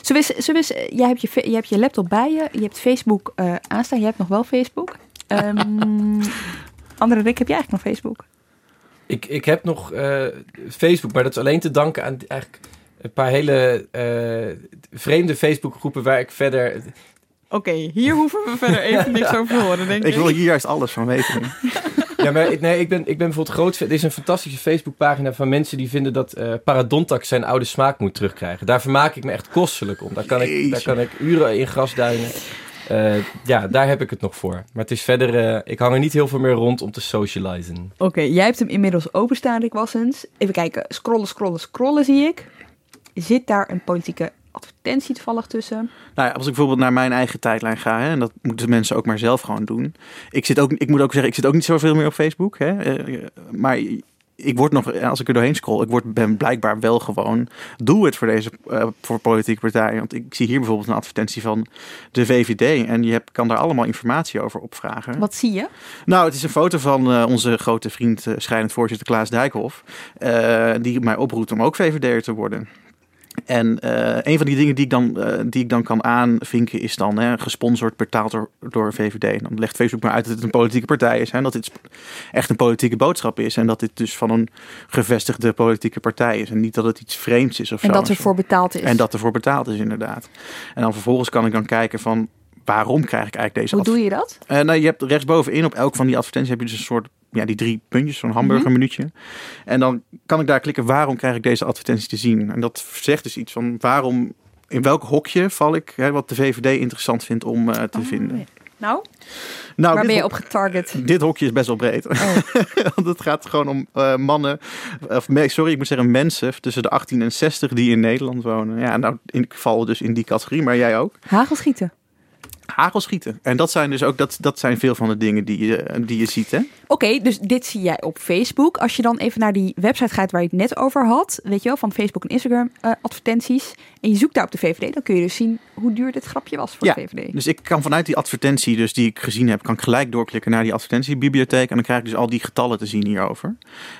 Speaker 1: Zullen we eens- jij, hebt je, je hebt je laptop bij je, je hebt Facebook aanstaan, je hebt nog wel Facebook. Ehm <laughs> andere Rick, heb jij eigenlijk nog Facebook?
Speaker 3: Ik, ik heb nog eh, Facebook, maar dat is alleen te danken aan eigenlijk een paar hele eh, vreemde Facebookgroepen waar ik verder...
Speaker 1: Oké, hier hoeven we verder even niks over te horen, denk
Speaker 4: Ik wil hier juist alles van weten. <laughs>
Speaker 3: Ja, maar ik- nee, ik ben, ik ben bijvoorbeeld groot... fan- Er is een fantastische Facebookpagina van mensen die vinden dat eh Paradontax zijn oude smaak moet terugkrijgen. Daar vermaak ik me echt kostelijk om. Daar kan ik, daar kan ik uren in grasduinen. Eh, ja, daar heb ik het nog voor. Maar het is verder... eh, ik hang er niet heel veel meer rond om te socializen.
Speaker 1: Oké, jij hebt hem inmiddels openstaan, Rick Wassens. Even kijken, scrollen, scrollen, scrollen zie ik. Zit daar een politieke advertentie toevallig tussen?
Speaker 4: Nou ja, als ik bijvoorbeeld naar mijn eigen tijdlijn ga, hè, en dat moeten mensen ook maar zelf gewoon doen. Ik, zit ook, ik moet ook zeggen, ik zit ook niet zoveel meer op Facebook. Hè, eh, maar ik word nog, als ik er doorheen scroll, ik word, ben blijkbaar wel gewoon doe het voor deze eh, voor politieke partijen. Want ik zie hier bijvoorbeeld een advertentie van de VVD en je kan daar allemaal informatie over opvragen.
Speaker 1: Wat zie je?
Speaker 4: Nou, het is een foto van eh, onze grote vriend, eh scheidend voorzitter Klaas Dijkhoff. eh, die mij oproept om ook VVD'er te worden. En eh, een van die dingen die ik dan, eh, die ik dan kan aanvinken is dan hè, gesponsord, betaald door, door VVD. En dan legt Facebook maar uit dat het een politieke partij is. Hè, en dat dit echt een politieke boodschap is. En dat dit dus van een gevestigde politieke partij is. En niet dat het iets vreemds is of
Speaker 1: En
Speaker 4: zo.
Speaker 1: dat er voor betaald is.
Speaker 4: En dat ervoor betaald is, inderdaad. En dan vervolgens kan ik dan kijken van... Waarom krijg ik eigenlijk deze
Speaker 1: Hoe doe je dat?
Speaker 4: eh, nou, je hebt rechtsbovenin op elk van die advertenties heb je dus een soort, ja, die drie puntjes, zo'n hamburgermenuutje. En dan kan ik daar klikken, waarom krijg ik deze advertentie te zien? En dat zegt dus iets van, waarom, in welk hokje val ik, hè, wat de VVD interessant vindt om eh, te
Speaker 1: Oh,
Speaker 4: vinden.
Speaker 1: ja. Nou,
Speaker 4: Nou,
Speaker 1: waar ben je op getarget?
Speaker 4: Dit hokje is best wel breed.
Speaker 1: Oh. <laughs>
Speaker 4: Want het gaat gewoon om eh, mannen, of sorry, ik moet zeggen mensen tussen de 18 en 60 die in Nederland wonen. Ja, nou, ik val dus in die categorie, maar jij ook.
Speaker 1: Hagelschieten.
Speaker 4: Hagelschieten. En dat zijn dus ook dat, dat zijn veel van de dingen die je, die je ziet. Hè?
Speaker 1: Oké, dus dit zie jij op Facebook. Als je dan even naar die website gaat waar je het net over had, weet je wel, van Facebook en Instagram uh, advertenties, en je zoekt daar op de VVD, dan kun je dus zien hoe duur dit grapje was voor
Speaker 4: ja,
Speaker 1: de VVD.
Speaker 4: Dus ik kan vanuit die advertentie, dus die ik gezien heb, kan ik gelijk doorklikken naar die advertentiebibliotheek en dan krijg ik dus al die getallen te zien hierover.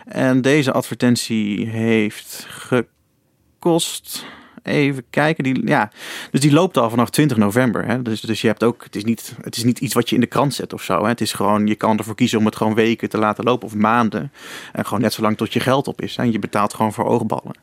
Speaker 4: En deze advertentie heeft gekost even kijken. Die, ja, dus die loopt al vanaf 20 november. Hè? Dus, dus je hebt ook, het is, niet, het is niet iets wat je in de krant zet of zo. Hè? Het is gewoon, je kan ervoor kiezen om het gewoon weken te laten lopen of maanden. En gewoon net zo lang tot je geld op is. Hè? Je betaalt gewoon voor oogballen.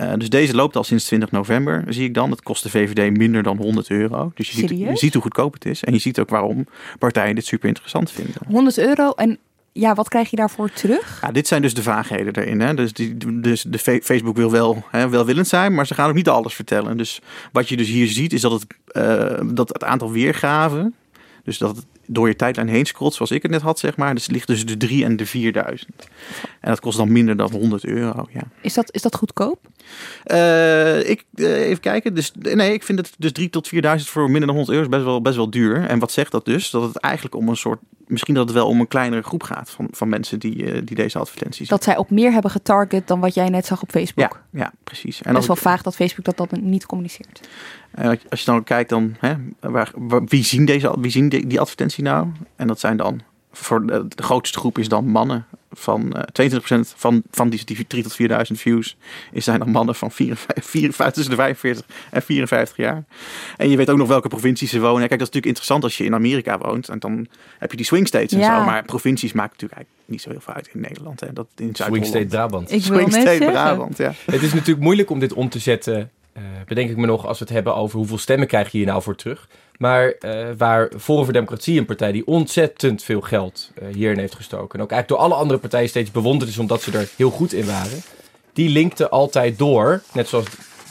Speaker 4: Uh, dus deze loopt al sinds 20 november, zie ik dan. Het kost de VVD minder dan 100 euro. Dus je ziet, je ziet, hoe goedkoop het is. En je ziet ook waarom partijen dit super interessant vinden.
Speaker 1: 100 euro en ja, wat krijg je daarvoor terug?
Speaker 4: Ja, dit zijn dus de vaagheden erin. Hè? Dus, die, dus de Facebook wil wel hè, welwillend zijn, maar ze gaan ook niet alles vertellen. Dus wat je dus hier ziet is dat het, uh, dat het aantal weergaven, dus dat het door je tijdlijn heen scrolt, zoals ik het net had, zeg maar. Dus ligt tussen de 3 en de 4000. En dat kost dan minder dan 100 euro. Ja.
Speaker 1: Is, dat, is dat goedkoop?
Speaker 4: Uh, ik, uh, even kijken. Dus, nee, ik vind het dus 3 tot 4000 voor minder dan 100 euro is best wel, best wel duur. En wat zegt dat dus? Dat het eigenlijk om een soort. Misschien dat het wel om een kleinere groep gaat van, van mensen die, uh, die deze advertenties.
Speaker 1: Dat zij op meer hebben getarget dan wat jij net zag op Facebook.
Speaker 4: Ja, ja precies.
Speaker 1: En best wel ik, vaag dat Facebook dat, dat niet communiceert.
Speaker 4: als je dan kijkt, dan hè, waar, waar, wie zien, deze, wie zien die, die advertentie nou? En dat zijn dan voor de, grootste groep is dan mannen van uh, 22% van, van die, die 3 tot 4000 views is zijn dan mannen van 54, 54, tussen de 45 en 54 jaar. En je weet ook nog welke provincies ze wonen. Kijk, dat is natuurlijk interessant als je in Amerika woont en dan heb je die swing states en ja. zo. Maar provincies maken natuurlijk eigenlijk niet zo heel veel uit in Nederland. Hè. Dat in
Speaker 3: swing state Brabant.
Speaker 1: Ik
Speaker 4: swing state Brabant, ja.
Speaker 3: Het is natuurlijk moeilijk om dit om te zetten. Uh, bedenk ik me nog als we het hebben over hoeveel stemmen krijg je hier nou voor terug. Maar uh, waar Forum voor Democratie, een partij die ontzettend veel geld uh, hierin heeft gestoken. En ook eigenlijk door alle andere partijen steeds bewonderd is omdat ze er heel goed in waren. Die linkte altijd door, net zoals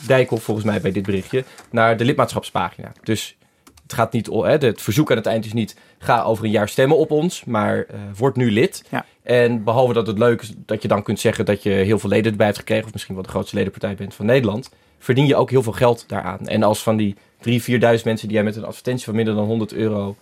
Speaker 3: Dijkhoff volgens mij bij dit berichtje, naar de lidmaatschapspagina. Dus het gaat niet, hè, het verzoek aan het eind is niet, ga over een jaar stemmen op ons, maar uh, word nu lid.
Speaker 4: Ja.
Speaker 3: En behalve dat het leuk is dat je dan kunt zeggen dat je heel veel leden erbij hebt gekregen, of misschien wel de grootste ledenpartij bent van Nederland, verdien je ook heel veel geld daaraan. En als van die 3.000, 4.000 mensen die jij met een advertentie van minder dan 100 euro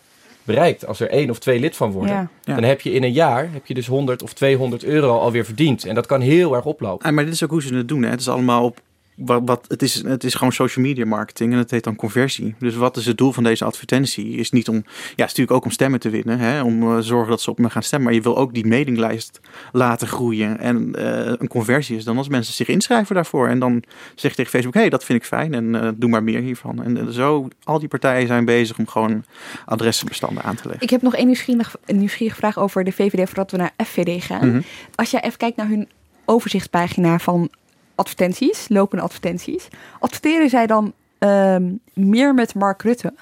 Speaker 3: bereikt. Als er één of twee lid van worden,
Speaker 1: Ja.
Speaker 4: Ja.
Speaker 3: dan heb je in een jaar heb je dus 100 of 200 euro alweer verdiend. En dat kan heel erg oplopen.
Speaker 4: Ah, maar dit is ook hoe ze het doen. Hè. Het is allemaal op. Wat, wat, het, is, het is gewoon social media marketing en het heet dan conversie. Dus wat is het doel van deze advertentie? Is niet om, ja, het is natuurlijk ook om stemmen te winnen, hè, om uh, zorgen dat ze op me gaan stemmen. Maar je wil ook die mailinglijst laten groeien. En uh, een conversie is dan als mensen zich inschrijven daarvoor. En dan zeg je tegen Facebook, hé, hey, dat vind ik fijn en uh, doe maar meer hiervan. En zo, al die partijen zijn bezig om gewoon adressenbestanden aan te leggen.
Speaker 1: Ik heb nog één nieuwsgierige, een nieuwsgierige vraag over de VVD voordat we naar FVD gaan.
Speaker 4: Mhm.
Speaker 1: Mm -hmm. Als jij even kijkt naar hun overzichtspagina van advertenties, lopende advertenties. Adverteren zij dan um, meer met Mark Rutte?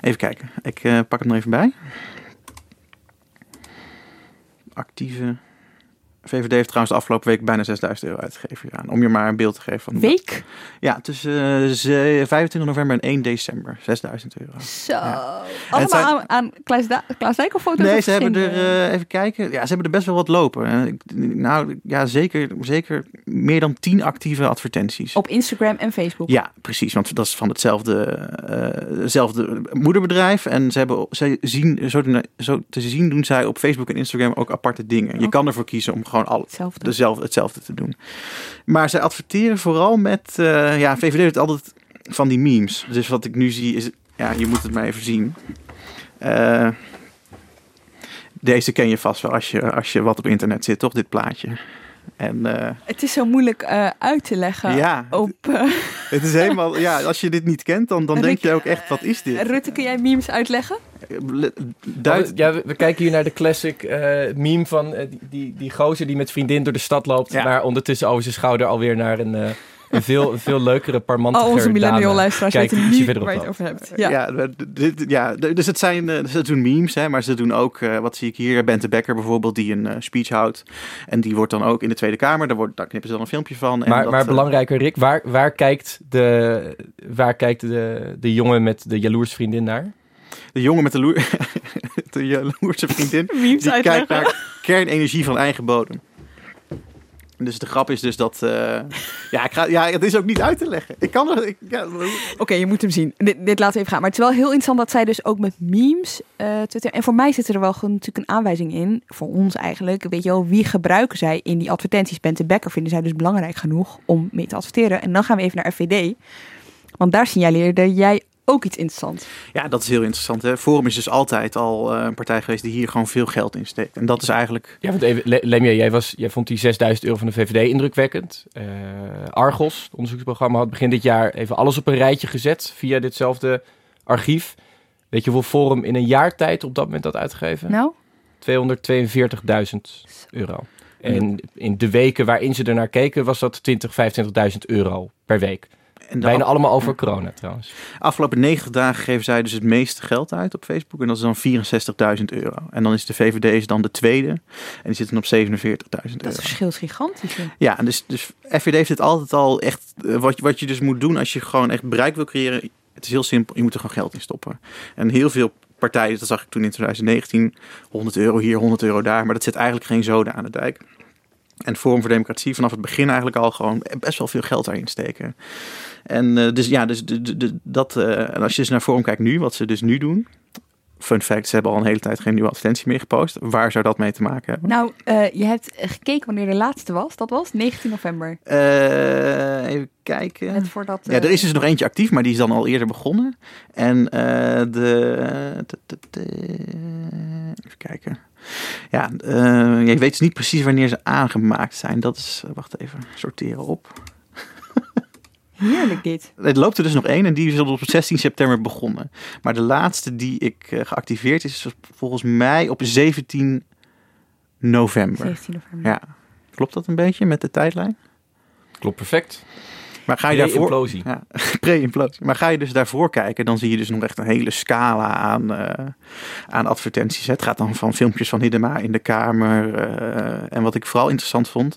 Speaker 4: Even kijken, ik uh, pak hem er even bij. Actieve. VVD heeft trouwens de afgelopen week bijna 6000 euro uitgegeven hieraan. Om je maar een beeld te geven van.
Speaker 1: Week?
Speaker 4: Ja, tussen uh, 25 november en 1 december. 6000 euro.
Speaker 1: Zo. Ja. Allemaal zijn... aan, aan Klaas, da Klaas Dijkhoff-foto's?
Speaker 4: Nee, ze hebben er, uh, even kijken. Ja, ze hebben er best wel wat lopen. Nou, ja, zeker, zeker meer dan 10 actieve advertenties.
Speaker 1: Op Instagram en Facebook?
Speaker 4: Ja, precies. Want dat is van hetzelfde, uh, hetzelfde moederbedrijf. En ze hebben, ze zien, zo, zo te zien doen zij op Facebook en Instagram ook aparte dingen. Je oh. kan ervoor kiezen om gewoon al
Speaker 1: hetzelfde.
Speaker 4: Dezelfde, hetzelfde te doen. Maar zij adverteren vooral met, uh, ja, VVD heeft altijd van die memes. Dus wat ik nu zie is, ja, je moet het maar even zien. Uh, deze ken je vast wel als je, als je wat op internet zit, toch? Dit plaatje. En, uh,
Speaker 1: het is zo moeilijk uh, uit te leggen.
Speaker 4: Ja,
Speaker 1: op, uh,
Speaker 4: het is helemaal. Ja, als je dit niet kent, dan, dan denk je ook echt: wat is dit?
Speaker 1: Rutte, kun jij memes uitleggen?
Speaker 3: Duid... Ja, we, we, kijken hier naar de classic meme van die, die, die gozer die met vriendin door de stad loopt, ja. maar ondertussen over zijn schouder alweer naar een een veel, veel leukere, parmantiger
Speaker 1: Al onze millennial luisteraars
Speaker 3: Kijk,
Speaker 1: weten
Speaker 3: niet
Speaker 1: waar je het over hebt.
Speaker 4: Ja, ja, dit, ja dus het zijn, ze doen memes, hè, maar ze doen ook, uh, wat zie ik hier, Bente Becker bijvoorbeeld, die een uh, speech houdt. En die wordt dan ook in de Tweede Kamer, daar, wordt, daar knippen ze dan een filmpje van. En
Speaker 3: maar,
Speaker 4: dat,
Speaker 3: maar belangrijker, Rick, waar, waar kijkt, de, waar kijkt de, de jongen met de jaloers vriendin naar?
Speaker 4: De jongen met de, loer, <laughs> de jaloerse vriendin, die
Speaker 1: uitleggen.
Speaker 4: kijkt naar kernenergie van eigen bodem. Dus de grap is dus dat... eh, ja, ik ga, ja, het is ook niet uit te leggen. Ik kan ja,
Speaker 1: Oké, je moet hem zien. Dit, laten we even gaan. Maar het is wel heel interessant dat zij dus ook met memes eh twitteren. En voor mij zit er wel natuurlijk een aanwijzing in. Voor ons eigenlijk. Weet je wel, wie gebruiken zij in die advertenties? Bente Becker vinden zij dus belangrijk genoeg om mee te adverteren. En dan gaan we even naar FVD. Want daar signaleerde jij ook iets interessants.
Speaker 4: ja, dat is heel interessant. Hè? Forum is dus altijd al eh, een partij geweest die hier gewoon veel geld in steekt. En dat is eigenlijk...
Speaker 3: Ja, want even, Le- Lemia, jij, was, jij vond die 6000 euro van de VVD indrukwekkend. Eh, Argos, het onderzoeksprogramma, had begin dit jaar even alles op een rijtje gezet via ditzelfde archief. Weet je hoeveel Forum in een jaar tijd op dat moment had uitgegeven?
Speaker 1: Nou,
Speaker 3: 242.000 euro. En in de weken waarin ze er naar keken was dat 20, 25.000 euro per week.
Speaker 4: En
Speaker 3: Bijna
Speaker 4: af-
Speaker 3: allemaal over corona trouwens.
Speaker 4: afgelopen 90 dagen geven zij dus het meeste geld uit op Facebook. En dat is dan 64.000 euro. En dan is de VVD is dan de tweede. En die zitten op 47.000
Speaker 1: dat
Speaker 4: euro.
Speaker 1: verschil is gigantisch. hè.
Speaker 4: Ja, en dus, dus FVD heeft het altijd al echt... eh, wat, wat je dus moet doen als je gewoon echt bereik wil creëren... Het is heel simpel, je moet er gewoon geld in stoppen. En heel veel partijen, dat zag ik toen in 2019... 100 euro hier, 100 euro daar. Maar dat zet eigenlijk geen zoden aan de dijk. En Forum voor Democratie vanaf het begin eigenlijk al gewoon best wel veel geld daarin steken. En eh, dus ja, dus de, de, de- dat, eh, en als je dus naar Forum kijkt nu, wat ze dus nu doen. Fun fact, ze hebben al een hele tijd geen nieuwe advertentie meer gepost. Waar zou dat mee te maken hebben?
Speaker 1: Nou, eh, je hebt gekeken wanneer de laatste was. Dat was 19 november.
Speaker 4: Even kijken.
Speaker 1: Net voordat...
Speaker 4: Ja, er is dus nog eentje actief, maar die is dan al eerder begonnen. En de, Even kijken. Ja, je weet dus niet precies wanneer ze aangemaakt zijn. Dat is... Wacht even, sorteren op.
Speaker 1: Heerlijk dit.
Speaker 4: Het loopt er dus nog één en die is op 16 september begonnen. Maar de laatste die ik eh, geactiveerd is, is volgens mij op 17 november.
Speaker 1: 17 november.
Speaker 4: Ja, klopt dat een beetje met de tijdlijn?
Speaker 3: Klopt perfect.
Speaker 4: Maar ga je daarvoor...
Speaker 3: implosie.
Speaker 4: Ja, <laughs> pre-implosie. Maar ga je dus daarvoor kijken, dan zie je dus nog echt een hele scala aan, eh, aan advertenties. Het gaat dan van filmpjes van Hiddema in de Kamer. eh, en wat ik vooral interessant vond,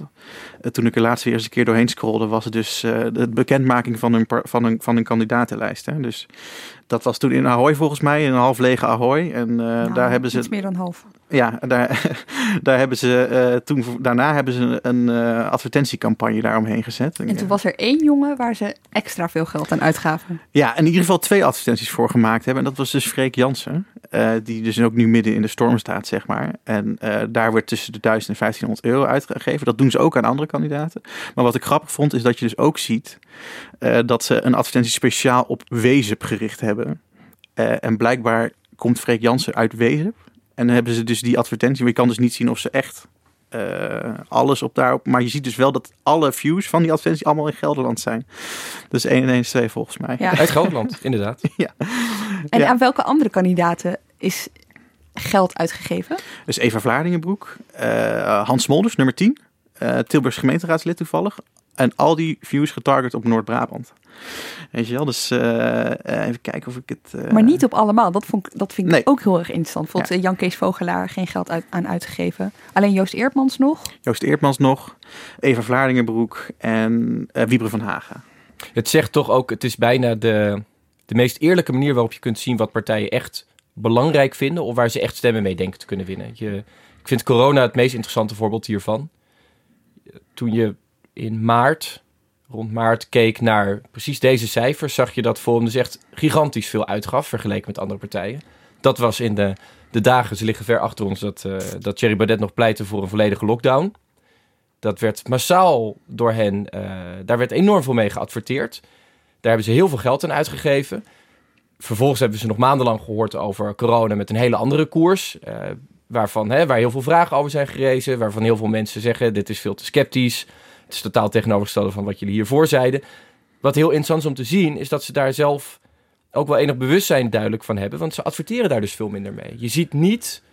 Speaker 4: eh, toen ik er laatst weer eens een keer doorheen scrolde, was het dus eh, de bekendmaking van een, van een, van een kandidatenlijst. Hè. Dus dat was toen in Ahoy volgens mij, in een half lege Ahoy. En eh,
Speaker 1: Nou,
Speaker 4: daar hebben ze
Speaker 1: Iets meer dan half.
Speaker 4: Ja, daar, <laughs> daar hebben ze eh, toen daarna hebben ze een eh, advertentiecampagne daaromheen gezet.
Speaker 1: En toen was er één jongen waar ze extra veel geld aan uitgaven.
Speaker 4: Ja, in ieder geval twee advertenties voor gemaakt hebben. En dat was dus Freek Jansen, eh, die dus ook nu midden in de storm staat, zeg maar. En daar werd tussen de 1000 en 1500 euro uitgegeven. Dat doen ze ook aan andere kandidaten. Maar wat ik grappig vond, is dat je dus ook ziet dat ze een advertentie speciaal op Wezep gericht hebben. En blijkbaar komt Freek Jansen uit Wezep. En dan hebben ze dus die advertentie, maar je kan dus niet zien of ze echt eh, alles op daarop. Maar je ziet dus wel dat alle views van die advertentie allemaal in Gelderland zijn. Dus 1 en 1 is 2 volgens mij.
Speaker 1: Ja.
Speaker 3: Uit Groenland, inderdaad. <laughs>
Speaker 1: En
Speaker 4: Ja.
Speaker 1: aan welke andere kandidaten is geld uitgegeven?
Speaker 4: Dus Eva Vlaardingenbroek, eh, Hans Smolders, nummer 10. eh Tilburgs gemeenteraadslid toevallig. En al die views getarget op Noord-Brabant. Weet je wel, dus eh, eh, even kijken of ik het... eh,
Speaker 1: Maar niet op allemaal. Dat, vond ik, dat vind ik
Speaker 4: Nee.
Speaker 1: ook heel erg interessant. Bijvoorbeeld eh, Jan Kees Vogelaar, geen geld uit, aan uitgegeven. Alleen Joost Eertmans nog.
Speaker 4: Joost Eertmans nog, Eva Vlaardingenbroek en eh Wiebre van Haga.
Speaker 3: Het zegt toch ook, het is bijna de, de meest eerlijke manier waarop je kunt zien wat partijen echt belangrijk vinden of waar ze echt stemmen mee denken te kunnen winnen. Je, ik vind corona het meest interessante voorbeeld hiervan. Toen je in maart, rond maart, keek naar precies deze cijfers, zag je dat Forum dus echt gigantisch veel uitgaf vergeleken met andere partijen. Dat was in de, de dagen, ze liggen ver achter ons, dat, eh dat Thierry Baudet nog pleitte voor een volledige lockdown. Dat werd massaal door hen, eh, daar werd enorm veel mee geadverteerd. Daar hebben ze heel veel geld aan uitgegeven. Vervolgens hebben ze nog maandenlang gehoord over corona met een hele andere koers. eh, waarvan, hè, waar heel veel vragen over zijn gerezen. Waarvan heel veel mensen zeggen, dit is veel te sceptisch. Het is totaal tegenovergestelde van wat jullie hiervoor zeiden. Wat heel interessant is om te zien, is dat ze daar zelf ook wel enig bewustzijn duidelijk van hebben. Want ze adverteren daar dus veel minder mee. Je ziet niet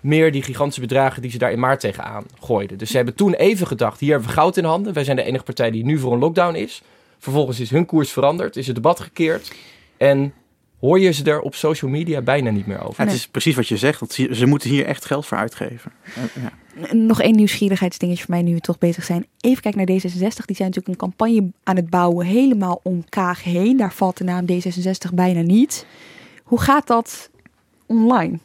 Speaker 3: meer die gigantische bedragen die ze daar in maart tegenaan gooiden. Dus ze hebben toen even gedacht, hier hebben we goud in handen. Wij zijn de enige partij die nu voor een lockdown is. Vervolgens is hun koers veranderd, is het debat gekeerd. En hoor je ze er op social media bijna niet meer over.
Speaker 4: Ja, het is precies wat je zegt, ze, ze moeten hier echt geld voor uitgeven. Ja.
Speaker 1: Nog één nieuwsgierigheidsdingetje voor mij nu we toch bezig zijn. Even kijken naar D66. Die zijn natuurlijk een campagne aan het bouwen helemaal om Kaag heen. Daar valt de naam D66 bijna niet. Hoe gaat dat online?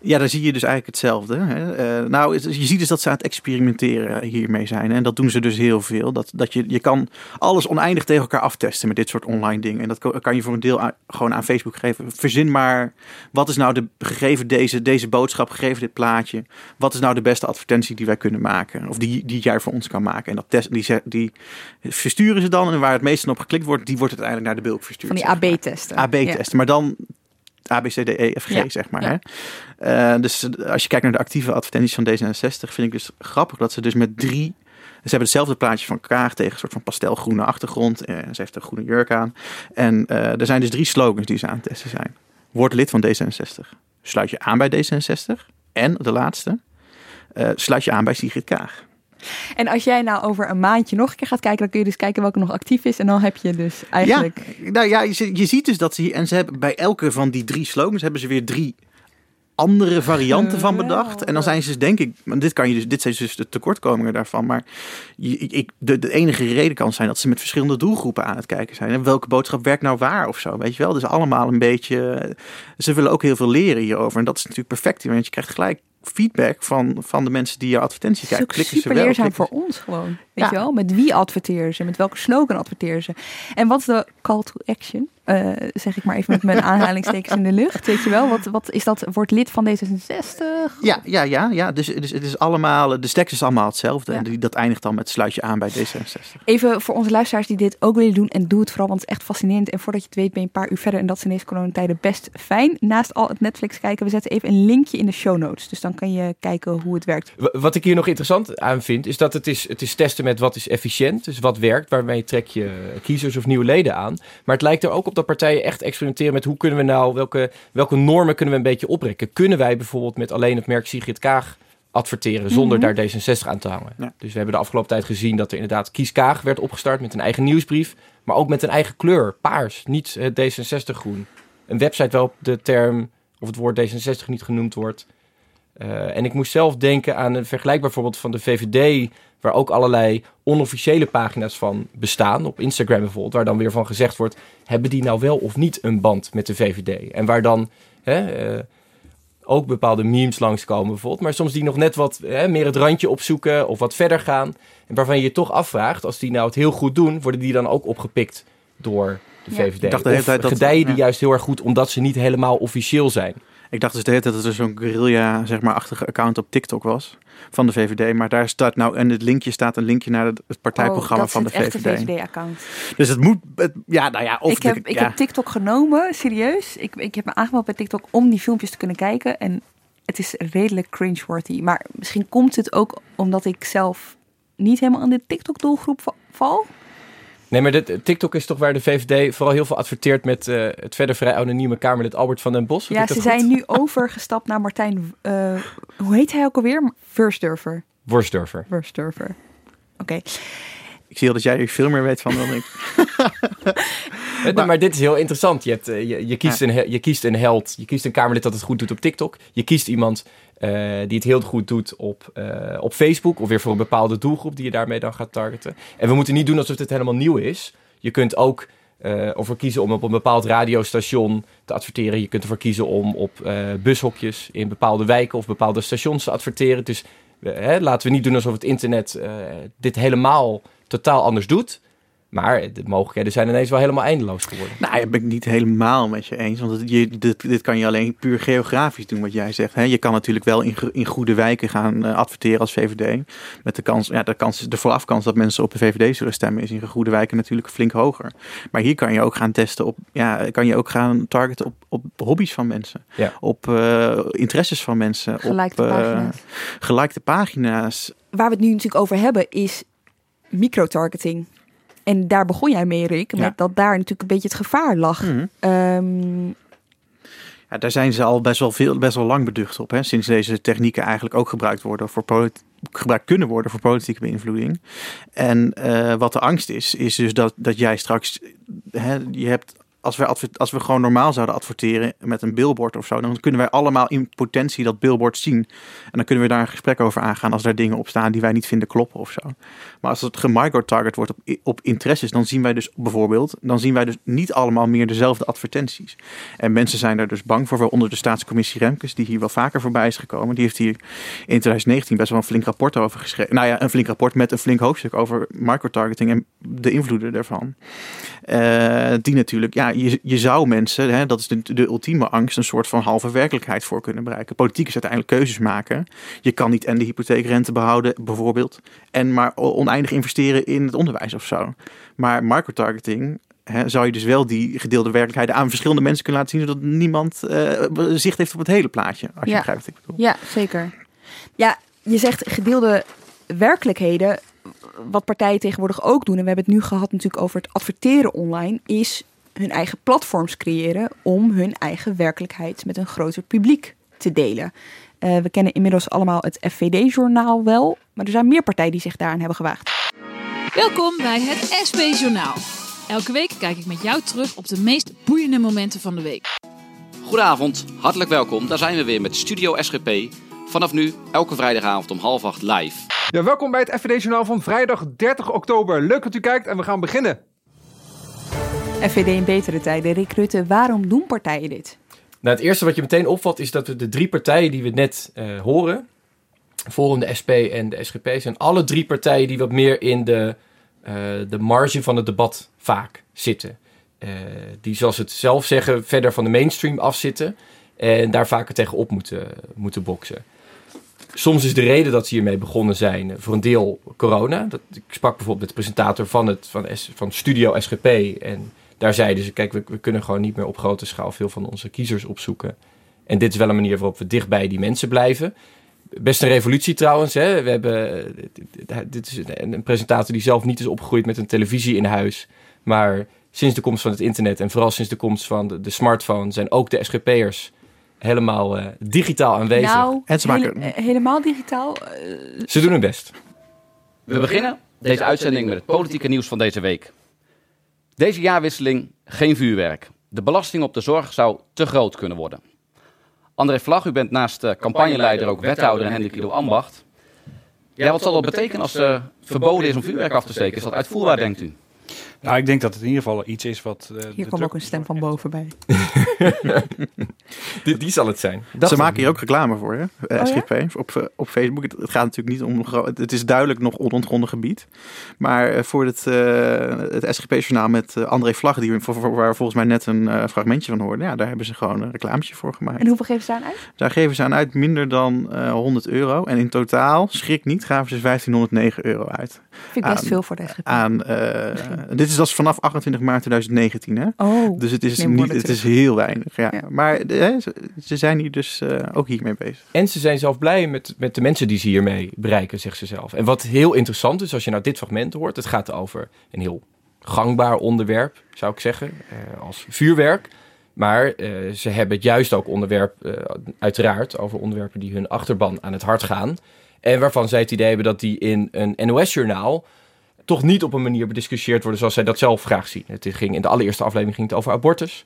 Speaker 4: Ja, daar zie je dus eigenlijk hetzelfde. Hè? Uh, nou, je ziet dus dat ze aan het experimenteren hiermee zijn. En dat doen ze dus heel veel. Dat, dat je, je kan alles oneindig tegen elkaar aftesten met dit soort online dingen. En dat kan je voor een deel gewoon aan Facebook geven. Verzin maar, wat is nou de gegeven deze, deze boodschap, gegeven dit plaatje. Wat is nou de beste advertentie die wij kunnen maken? Of die, die jij voor ons kan maken. En dat test, die, die versturen ze dan. En waar het meest op geklikt wordt, die wordt uiteindelijk naar de bulk verstuurd.
Speaker 1: Van die AB-testen.
Speaker 4: AB-testen. Maar dan A, B, C, D, E, F, G, zeg maar. Hè? Uh, dus als je kijkt naar de actieve advertenties van D66, vind ik dus grappig dat ze dus met drie... Ze hebben hetzelfde plaatje van Kaag tegen een soort van pastelgroene achtergrond. Uh, ze heeft een groene jurk aan. En uh, er zijn dus drie slogans die ze aan het testen zijn. Word lid van D66. Sluit je aan bij D66. En de laatste, sluit je aan bij Sigrid Kaag.
Speaker 1: En als jij nou over een maandje nog een keer gaat kijken, dan kun je dus kijken welke nog actief is. En dan heb je dus eigenlijk.
Speaker 4: Ja, nou ja, je, je ziet dus dat ze. En ze hebben bij elke van die drie slogans hebben ze weer drie andere varianten van bedacht. En dan zijn ze dus, denk ik, dit kan je dus, dit zijn dus de tekortkomingen daarvan. Maar ik, de, de enige reden kan zijn dat ze met verschillende doelgroepen aan het kijken zijn. En welke boodschap werkt nou waar of zo, weet je wel. Dus allemaal een beetje, ze willen ook heel veel leren hierover. En dat is natuurlijk perfect, want je krijgt gelijk feedback van, van de mensen die je advertentie kijken.
Speaker 1: Klikken super ze wel, leerzaam voor ons gewoon. Weet je wel? Met wie adverteren ze? Met welke slogan adverteren ze? En wat is de call to action? Uh, zeg ik maar even met mijn <laughs> aanhalingstekens in de lucht. Weet je wel, wat, wat is dat? Wordt lid van D66?
Speaker 4: Ja, ja, ja, ja. Dus, dus het is allemaal, de stek is allemaal hetzelfde. En dat eindigt dan met sluit je aan bij D66.
Speaker 1: Even voor onze luisteraars die dit ook willen doen. En doe het vooral, want het is echt fascinerend. En voordat je het weet ben je een paar uur verder. En dat is in deze coronatijden best fijn. Naast al het Netflix kijken, we zetten even een linkje in de show notes. Dus dan kan je kijken hoe het werkt.
Speaker 3: Wat ik hier nog interessant aan vind, is dat het is, het is testen met wat is efficiënt. Dus wat werkt, waarmee trek je kiezers of nieuwe leden aan. Maar het lijkt er ook op dat partijen echt experimenteren met hoe kunnen we nou, welke, welke normen kunnen we een beetje oprekken. Kunnen wij bijvoorbeeld met alleen het merk Sigrid Kaag adverteren zonder mhm. daar D66 aan te hangen. Dus we hebben de afgelopen tijd gezien dat er inderdaad Kies Kaag werd opgestart met een eigen nieuwsbrief, maar ook met een eigen kleur, paars, niet het D66 groen. Een website waarop de term of het woord D66 niet genoemd wordt. Uh, en ik moest zelf denken aan een vergelijkbaar voorbeeld van de VVD waar ook allerlei onofficiële pagina's van bestaan, op Instagram bijvoorbeeld, waar dan weer van gezegd wordt, hebben die nou wel of niet een band met de VVD? En waar dan hè, uh, ook bepaalde memes langskomen bijvoorbeeld, maar soms die nog net wat hè, meer het randje opzoeken of wat verder gaan. En waarvan je je toch afvraagt, als die nou het heel goed doen, worden die dan ook opgepikt door de VVD? Ik dacht de hele tijd dat, gedijen die juist heel erg goed omdat ze niet helemaal officieel zijn?
Speaker 4: Ik dacht dus de hele tijd dat er zo'n guerrilla, zeg maar, achtige account op TikTok was van de VVD. Maar daar staat nou, en het linkje staat een linkje naar het, partijprogramma oh, van de VVD.
Speaker 1: VVD-account.
Speaker 4: Dus het moet, ja, nou ja. Of
Speaker 1: ik heb, ik heb TikTok genomen, serieus. Ik, ik heb me aangemeld bij TikTok om die filmpjes te kunnen kijken. En het is redelijk cringe-worthy. Maar misschien komt het ook omdat ik zelf niet helemaal in de TikTok-doelgroep val.
Speaker 3: Nee, maar dit, TikTok is toch waar de VVD vooral heel veel adverteert met uh, het verder vrij anonieme Kamerlid Albert van den Bos.
Speaker 1: Ja, ze zijn nu overgestapt naar Martijn, uh, hoe heet hij ook alweer? Wursdurfer.
Speaker 3: Wursdurfer.
Speaker 1: Wursdurfer. Oké.
Speaker 4: Ik zie al dat jij er veel meer weet van dan ik. <laughs>
Speaker 3: maar, maar, dit is heel interessant. Je, hebt, eh, je, je, kiest een, je kiest een held. Je kiest een Kamerlid dat het goed doet op TikTok. Je kiest iemand uh, die het heel goed doet op, uh, op Facebook. Of weer voor een bepaalde doelgroep die je daarmee dan gaat targeten. En we moeten niet doen alsof dit helemaal nieuw is. Je kunt ook uh, ervoor kiezen om op een bepaald radiostation te adverteren. Je kunt ervoor kiezen om op bushokjes in bepaalde wijken of bepaalde stations te adverteren. Dus hè, laten we niet doen alsof het internet dit helemaal totaal anders doet. Maar de mogelijkheden zijn ineens wel helemaal eindeloos geworden.
Speaker 4: Nou, dat ben ik niet helemaal met je eens. Want je, dit, dit kan je alleen puur geografisch doen, wat jij zegt. je kan natuurlijk wel in, in goede wijken gaan uh, adverteren als VVD. Met de kans, ja, de, kans, de voorafkans dat mensen op de VVD zullen stemmen, is in goede wijken natuurlijk flink hoger. Maar hier kan je ook gaan testen op, ja, kan je ook gaan targeten op, op hobby's van mensen. Op uh, interesses van mensen.
Speaker 1: Gelijkte op pagina's.
Speaker 4: gelijkde pagina's.
Speaker 1: Waar we het nu natuurlijk over hebben, is microtargeting. En daar begon jij mee, Rick, met dat daar natuurlijk een beetje het gevaar lag. Mm
Speaker 4: ja, daar zijn ze al best wel, veel, best wel lang beducht op. Hè? Sinds deze technieken eigenlijk ook gebruikt worden voor gebruikt kunnen worden voor politieke beïnvloeding. En uh, wat de angst is, is dus dat, dat jij straks, hè, je hebt als we, als we gewoon normaal zouden adverteren met een billboard of zo, dan kunnen wij allemaal in potentie dat billboard zien. En dan kunnen we daar een gesprek over aangaan als daar dingen op staan die wij niet vinden kloppen of zo. Maar als het gemicro-target wordt op, op interesses, dan zien wij dus bijvoorbeeld, dan zien wij dus niet allemaal meer dezelfde advertenties. En mensen zijn daar dus bang voor, waaronder de staatscommissie Remkes, die hier wel vaker voorbij is gekomen. Die heeft hier in 2019 best wel een flink rapport over geschreven. Nou ja, een flink rapport met een flink hoofdstuk over microtargeting en de invloeden daarvan. Uh, die natuurlijk, ja, je, je zou mensen, hè, dat is de, de ultieme angst, een soort van halve werkelijkheid voor kunnen bereiken. Politiek is uiteindelijk keuzes maken. Je kan niet en de hypotheekrente behouden, bijvoorbeeld, en maar oneindig investeren in het onderwijs of zo. Maar microtargeting He, zou je dus wel die gedeelde werkelijkheid aan verschillende mensen kunnen laten zien, zodat niemand uh, zicht heeft op het hele plaatje. Als je begrijpt wat ik bedoel.
Speaker 1: Ja, zeker. Ja, je zegt gedeelde werkelijkheden wat partijen tegenwoordig ook doen, en we hebben het nu gehad natuurlijk over het adverteren online, is hun eigen platforms creëren om hun eigen werkelijkheid met een groter publiek te delen. Uh, we kennen inmiddels allemaal het FVD-journaal wel, maar er zijn meer partijen die zich daaraan hebben gewaagd.
Speaker 5: Welkom bij het SP-journaal. Elke week kijk ik met jou terug op de meest boeiende momenten van de week.
Speaker 6: Goedenavond, hartelijk welkom. Daar zijn we weer met Studio SGP. Vanaf nu elke vrijdagavond om half acht live.
Speaker 7: Ja, welkom bij het FVD-journaal van vrijdag 30 oktober. Leuk dat u kijkt en we gaan beginnen.
Speaker 1: FVD in betere tijden. Rick Rutte, waarom doen partijen dit?
Speaker 3: Nou, het eerste wat je meteen opvalt is dat we de drie partijen die we net uh, horen, Forum, de SP en de SGP, zijn alle drie partijen die wat meer in de, uh, de marge van het debat vaak zitten. Uh, die, zoals ze het zelf zeggen, verder van de mainstream afzitten en daar vaker tegenop moeten, moeten boksen soms is de reden dat ze hiermee begonnen zijn voor een deel corona. Dat, ik sprak bijvoorbeeld met de presentator van, het, van, van Studio SGP. En daar zeiden ze, kijk, we, we, kunnen gewoon niet meer op grote schaal veel van onze kiezers opzoeken. En dit is wel een manier waarop we dichtbij die mensen blijven. Best een revolutie trouwens. Hè? We hebben, dit is een presentator die zelf niet is opgegroeid met een televisie in huis. Maar sinds de komst van het internet en vooral sinds de komst van de, de smartphone zijn ook de SGP'ers helemaal uh, digitaal aanwezig.
Speaker 1: Nou, en ze maken... Hele, helemaal digitaal? Uh...
Speaker 3: Ze doen hun best.
Speaker 6: We beginnen deze uitzending met het politieke nieuws van deze week. Deze jaarwisseling geen vuurwerk. De belasting op de zorg zou te groot kunnen worden. André Vlag, u bent naast uh, campagneleider ook wethouder in Hendrik Ido Ambacht. Ja, wat zal dat betekenen als het verboden is om vuurwerk af te steken? Is dat uitvoerbaar, denkt u?
Speaker 8: Nou, ik denk dat het in ieder geval iets is wat...
Speaker 1: Uh, hier komt ook een stem van boven bij. <laughs>
Speaker 3: die, die, zal het zijn.
Speaker 4: Ze maken hier ook reclame voor, hè? Uh, oh, SGP, op, uh, op Facebook. Het, het, gaat natuurlijk niet om... Het is duidelijk nog onontgonnen gebied. Maar voor het, het SGP-journaal met André Vlag, die, voor, voor, waar volgens mij net een fragmentje van hoorde, ja, daar hebben ze gewoon een reclametje voor gemaakt.
Speaker 1: En hoeveel geven ze aan uit?
Speaker 4: Daar geven ze aan uit minder dan 100 euro. En in totaal, schrik niet, gaven ze 1509 euro uit.
Speaker 1: Vind ik best veel voor de SGP.
Speaker 4: Aan, dit is dat vanaf 28 maart 2019, hè?
Speaker 1: Oh,
Speaker 4: dus het is, niet, het is heel weinig. Ja. Maar hè, ze zijn hier dus uh, ook hiermee bezig.
Speaker 3: En ze zijn zelf blij met, met de mensen die ze hiermee bereiken, zegt ze zelf. En wat heel interessant is, als je nou dit fragment hoort, het gaat over een heel gangbaar onderwerp, zou ik zeggen, uh, als vuurwerk. Maar uh, ze hebben het juist ook onderwerp, uiteraard, over onderwerpen die hun achterban aan het hart gaan. En waarvan zij het idee hebben dat die in een NOS-journaal toch niet op een manier bediscussieerd worden zoals zij dat zelf graag zien. Het ging, in de allereerste aflevering ging het over abortus.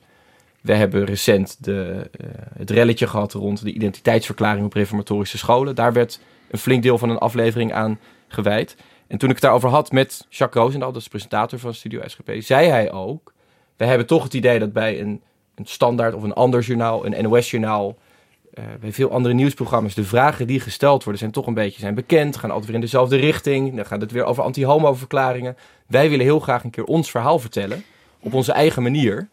Speaker 3: We hebben recent de, uh, het relletje gehad rond de identiteitsverklaring op reformatorische scholen. Daar werd een flink deel van een aflevering aan gewijd. En toen ik het daarover had met Jacques Roosendaal, dat is presentator van Studio SGP, zei hij ook... we hebben toch het idee dat bij een, een standaard of een ander journaal, een NOS-journaal uh, bij veel andere nieuwsprogramma's, de vragen die gesteld worden, zijn toch een beetje zijn bekend. Gaan altijd weer in dezelfde richting. Dan gaat het weer over anti-homo-verklaringen. Wij willen heel graag een keer ons verhaal vertellen. Op onze eigen manier.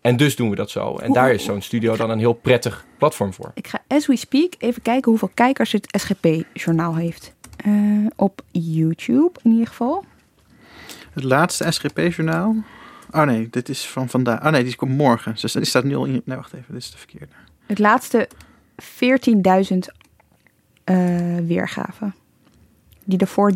Speaker 3: En dus doen we dat zo. En daar is zo'n studio dan een heel prettig platform voor.
Speaker 1: Ik ga, as we speak, even kijken hoeveel kijkers het SGP-journaal heeft. Uh, op YouTube in ieder geval.
Speaker 4: Het laatste SGP-journaal. Oh nee, dit is van vandaag. Oh nee, die komt morgen. Dus die staat nu al in. Nee, wacht even, dit is de verkeerde.
Speaker 1: Het laatste 14.000 uh, weergaven. Die daarvoor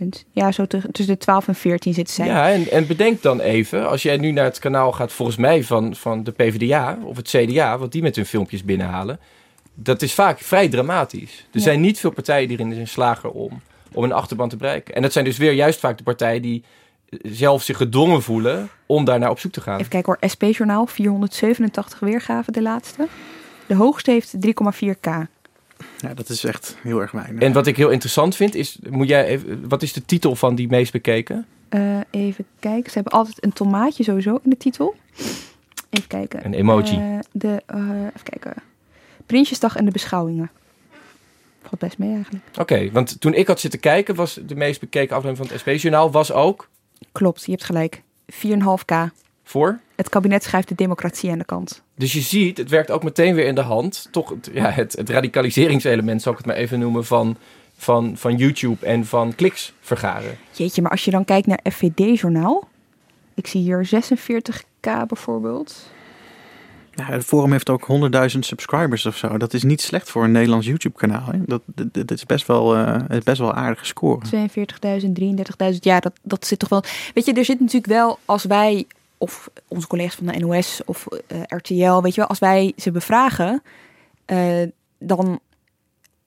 Speaker 1: 13.000. Ja, zo tussen de 12 en 14 zitten zij.
Speaker 3: Ja, en, en bedenk dan even, als jij nu naar het kanaal gaat, volgens mij van, van de PvdA of het CDA, wat die met hun filmpjes binnenhalen, dat is vaak vrij dramatisch. Er zijn niet veel partijen die erin zijn slagen om, om een achterban te bereiken. En dat zijn dus weer juist vaak de partijen die zelf zich gedwongen voelen om daar naar op zoek te gaan.
Speaker 1: Even kijken hoor, SP-journaal, 487 weergaven de laatste. De hoogste heeft 3,4k.
Speaker 4: Ja, dat is echt heel erg weinig.
Speaker 3: En wat ik heel interessant vind, is, moet jij even, wat is de titel van die meest bekeken?
Speaker 1: Eh, even kijken, ze hebben altijd een tomaatje sowieso in de titel. Even kijken.
Speaker 3: Een emoji.
Speaker 1: Eh, de, eh, even kijken. Prinsjesdag en de beschouwingen. Valt best mee eigenlijk.
Speaker 3: Oké, want toen ik had zitten kijken, was de meest bekeken aflevering van het SP-journaal was ook
Speaker 1: Klopt, je hebt gelijk. 4,5k.
Speaker 3: Voor.
Speaker 1: Het kabinet schrijft de democratie aan de kant.
Speaker 3: Dus je ziet, het werkt ook meteen weer in de hand. Toch het, ja, het, het radicaliseringselement, zal ik het maar even noemen, van, van, van YouTube en van kliks vergaren.
Speaker 1: Jeetje, maar als je dan kijkt naar FVD-journaal. Ik zie hier 46k bijvoorbeeld.
Speaker 4: Ja, het forum heeft ook 100.000 subscribers of zo. Dat is niet slecht voor een Nederlands YouTube-kanaal. hè. Dat, dat, dat is best wel, eh, het is best wel een aardige score.
Speaker 1: 42.000, 33.000. Ja, dat, dat zit toch wel. Weet je, er zit natuurlijk wel als wij, of onze collega's van de NOS of eh, RTL, weet je wel, als wij ze bevragen, eh, dan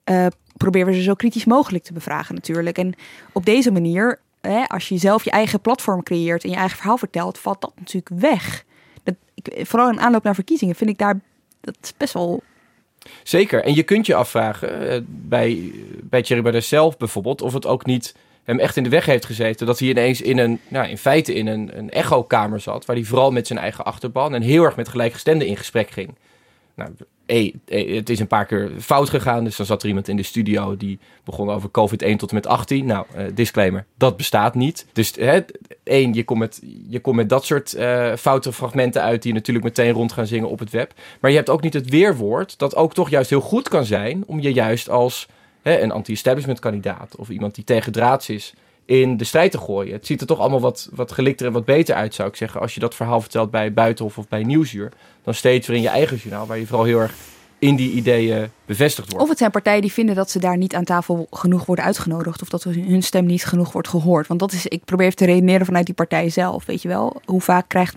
Speaker 1: eh, proberen we ze zo kritisch mogelijk te bevragen natuurlijk. En op deze manier, hè, als je zelf je eigen platform creëert en je eigen verhaal vertelt, valt dat natuurlijk weg. Dat, ik, vooral in aanloop naar verkiezingen vind ik daar dat best wel
Speaker 3: Zeker. En je kunt je afvragen, bij, bij Thierry Baudet zelf bijvoorbeeld, of het ook niet hem echt in de weg heeft gezeten. Dat hij ineens in een, nou, in feite in een, een echo-kamer zat, waar hij vooral met zijn eigen achterban en heel erg met gelijkgestemden in gesprek ging. Nou, E, e, het is een paar keer fout gegaan. Dus dan zat er iemand in de studio die begon over COVID 1 tot en met 18. Nou, eh, disclaimer, dat bestaat niet. Dus hè, één, je komt met, je komt met dat soort eh, foute fragmenten uit die natuurlijk meteen rond gaan zingen op het web. Maar je hebt ook niet het weerwoord dat ook toch juist heel goed kan zijn om je juist als hè, een anti-establishment kandidaat of iemand die tegen draads is in de strijd te gooien. Het ziet er toch allemaal wat, wat gelikter en wat beter uit, zou ik zeggen. Als je dat verhaal vertelt bij Buitenhof of bij Nieuwsuur, dan steeds weer in je eigen journaal, waar je vooral heel erg in die ideeën bevestigd wordt.
Speaker 1: Of het zijn partijen die vinden dat ze daar niet aan tafel genoeg worden uitgenodigd. Of dat hun stem niet genoeg wordt gehoord. Want dat is, ik probeer even te redeneren vanuit die partij zelf. Weet je wel, hoe vaak krijgt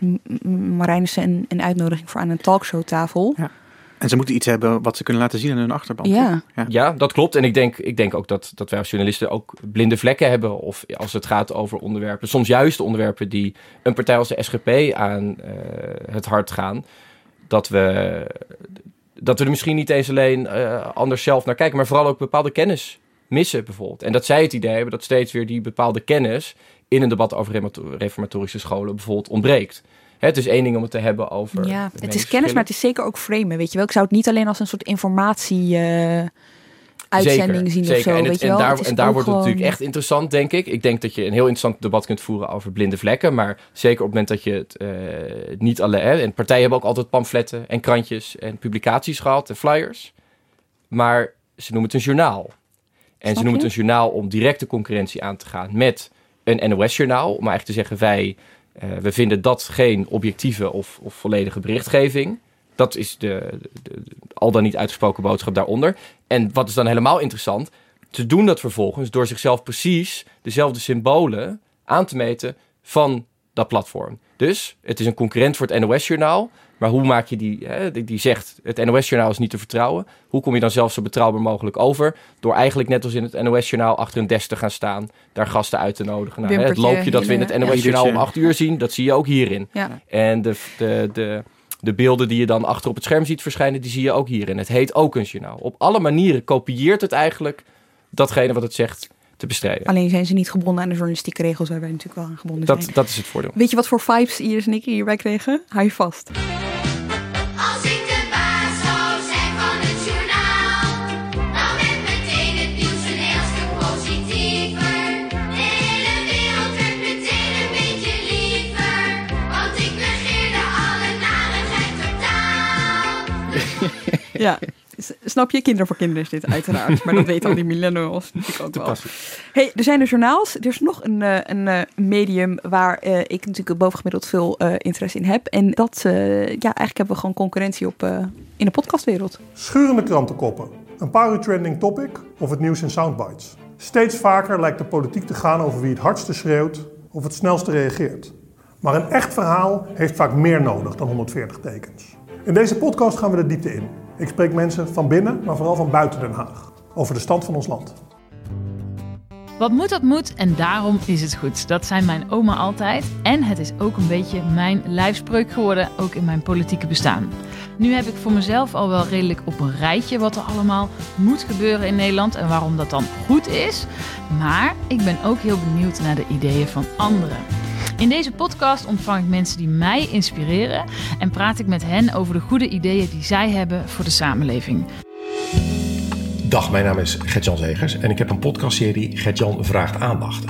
Speaker 1: Marijnissen een, een uitnodiging voor aan een talkshowtafel?
Speaker 4: Ja. En ze moeten iets hebben wat ze kunnen laten zien aan hun achterban.
Speaker 1: Ja.
Speaker 4: ja.
Speaker 3: Ja, dat klopt. En ik denk, ik denk ook dat, dat wij als journalisten ook blinde vlekken hebben. Of als het gaat over onderwerpen, soms juist de onderwerpen die een partij als de SGP aan eh, het hart gaan. Dat we, dat we er misschien niet eens alleen eh, anders zelf naar kijken, maar vooral ook bepaalde kennis missen bijvoorbeeld. En dat zij het idee hebben dat steeds weer die bepaalde kennis in een debat over reformato- reformatorische scholen bijvoorbeeld ontbreekt. Het is één ding om het te hebben over.
Speaker 1: Ja, het is kennis, maar het is zeker ook framen. Weet je wel, ik zou het niet alleen als een soort informatie. eh, uitzending zien of zo.
Speaker 3: En, het-
Speaker 1: weet je
Speaker 3: en
Speaker 1: wel?
Speaker 3: daar,
Speaker 1: Het is
Speaker 3: en daar wordt het
Speaker 1: gewoon-
Speaker 3: natuurlijk echt interessant, denk ik. Ik denk dat je een heel interessant debat kunt voeren over blinde vlekken. Maar zeker op het moment dat je het eh, niet alleen... Hè, en partijen hebben ook altijd pamfletten en krantjes en publicaties gehad en flyers. Maar ze noemen het een journaal. En ze noemen het een journaal om directe concurrentie aan te gaan met een NOS-journaal. Om eigenlijk te zeggen, wij eh, we vinden dat geen objectieve of, of volledige berichtgeving. Dat is de, de, de- al dan niet uitgesproken boodschap daaronder. En wat is dan helemaal interessant? Ze doen dat vervolgens door zichzelf precies dezelfde symbolen aan te meten van dat platform. Dus het is een concurrent voor het NOS-journaal. Maar hoe maak je die, hè, die, die zegt het NOS-journaal is niet te vertrouwen. Hoe kom je dan zelf zo betrouwbaar mogelijk over? Door eigenlijk net als in het NOS-journaal achter een desk te gaan staan. Daar gasten uit te nodigen. Nou, hè, het loopje dat we in het NOS-journaal om acht uur zien, dat zie je ook hierin.
Speaker 1: Ja.
Speaker 3: En de, de, de, de beelden die je dan achter op het scherm ziet verschijnen, die zie je ook hierin. Het heet ook een journaal. Op alle manieren kopieert het eigenlijk datgene wat het zegt te bestrijden.
Speaker 1: Alleen zijn ze niet gebonden aan de journalistieke regels waar wij natuurlijk wel aan gebonden
Speaker 3: Dat,
Speaker 1: zijn.
Speaker 3: dat is het voordeel.
Speaker 1: Weet je wat voor vibes Iris en ik hierbij kregen? Hou je vast.
Speaker 9: Als ik de baas zou zijn van het journaal, dan werd meteen het nieuws een heel stuk positiever. De hele wereld werd meteen een beetje liever, want ik negeerde alle narigheid totaal. <laughs> <laughs>
Speaker 1: Ja. Snap je? Kinderen voor kinderen is dit uiteraard. Maar dat weten al die millennials natuurlijk ook wel. Hey, er zijn de journaals. Er is nog een, eh, een eh, medium waar eh, ik natuurlijk bovengemiddeld veel eh, interesse in heb. En dat, eh, ja, eigenlijk hebben we gewoon concurrentie op eh, in de podcastwereld.
Speaker 10: Schurende krantenkoppen, een paar trending topic of het nieuws in soundbites. Steeds vaker lijkt de politiek te gaan over wie het hardste schreeuwt of het snelste reageert. Maar een echt verhaal heeft vaak meer nodig dan 140 tekens. In deze podcast gaan we de diepte in. Ik spreek mensen van binnen, maar vooral van buiten Den Haag over de stand van ons land.
Speaker 5: Wat moet, dat moet en daarom is het goed. Dat zijn mijn oma altijd. En het is ook een beetje mijn lijfspreuk geworden, ook in mijn politieke bestaan. Nu heb ik voor mezelf al wel redelijk op een rijtje wat er allemaal moet gebeuren in Nederland en waarom dat dan goed is. Maar ik ben ook heel benieuwd naar de ideeën van anderen. In deze podcast ontvang ik mensen die mij inspireren en praat ik met hen over de goede ideeën die zij hebben voor de samenleving.
Speaker 11: Dag, mijn naam is Gert-Jan Zegers en ik heb een podcastserie Gert-Jan Vraagt Aandacht.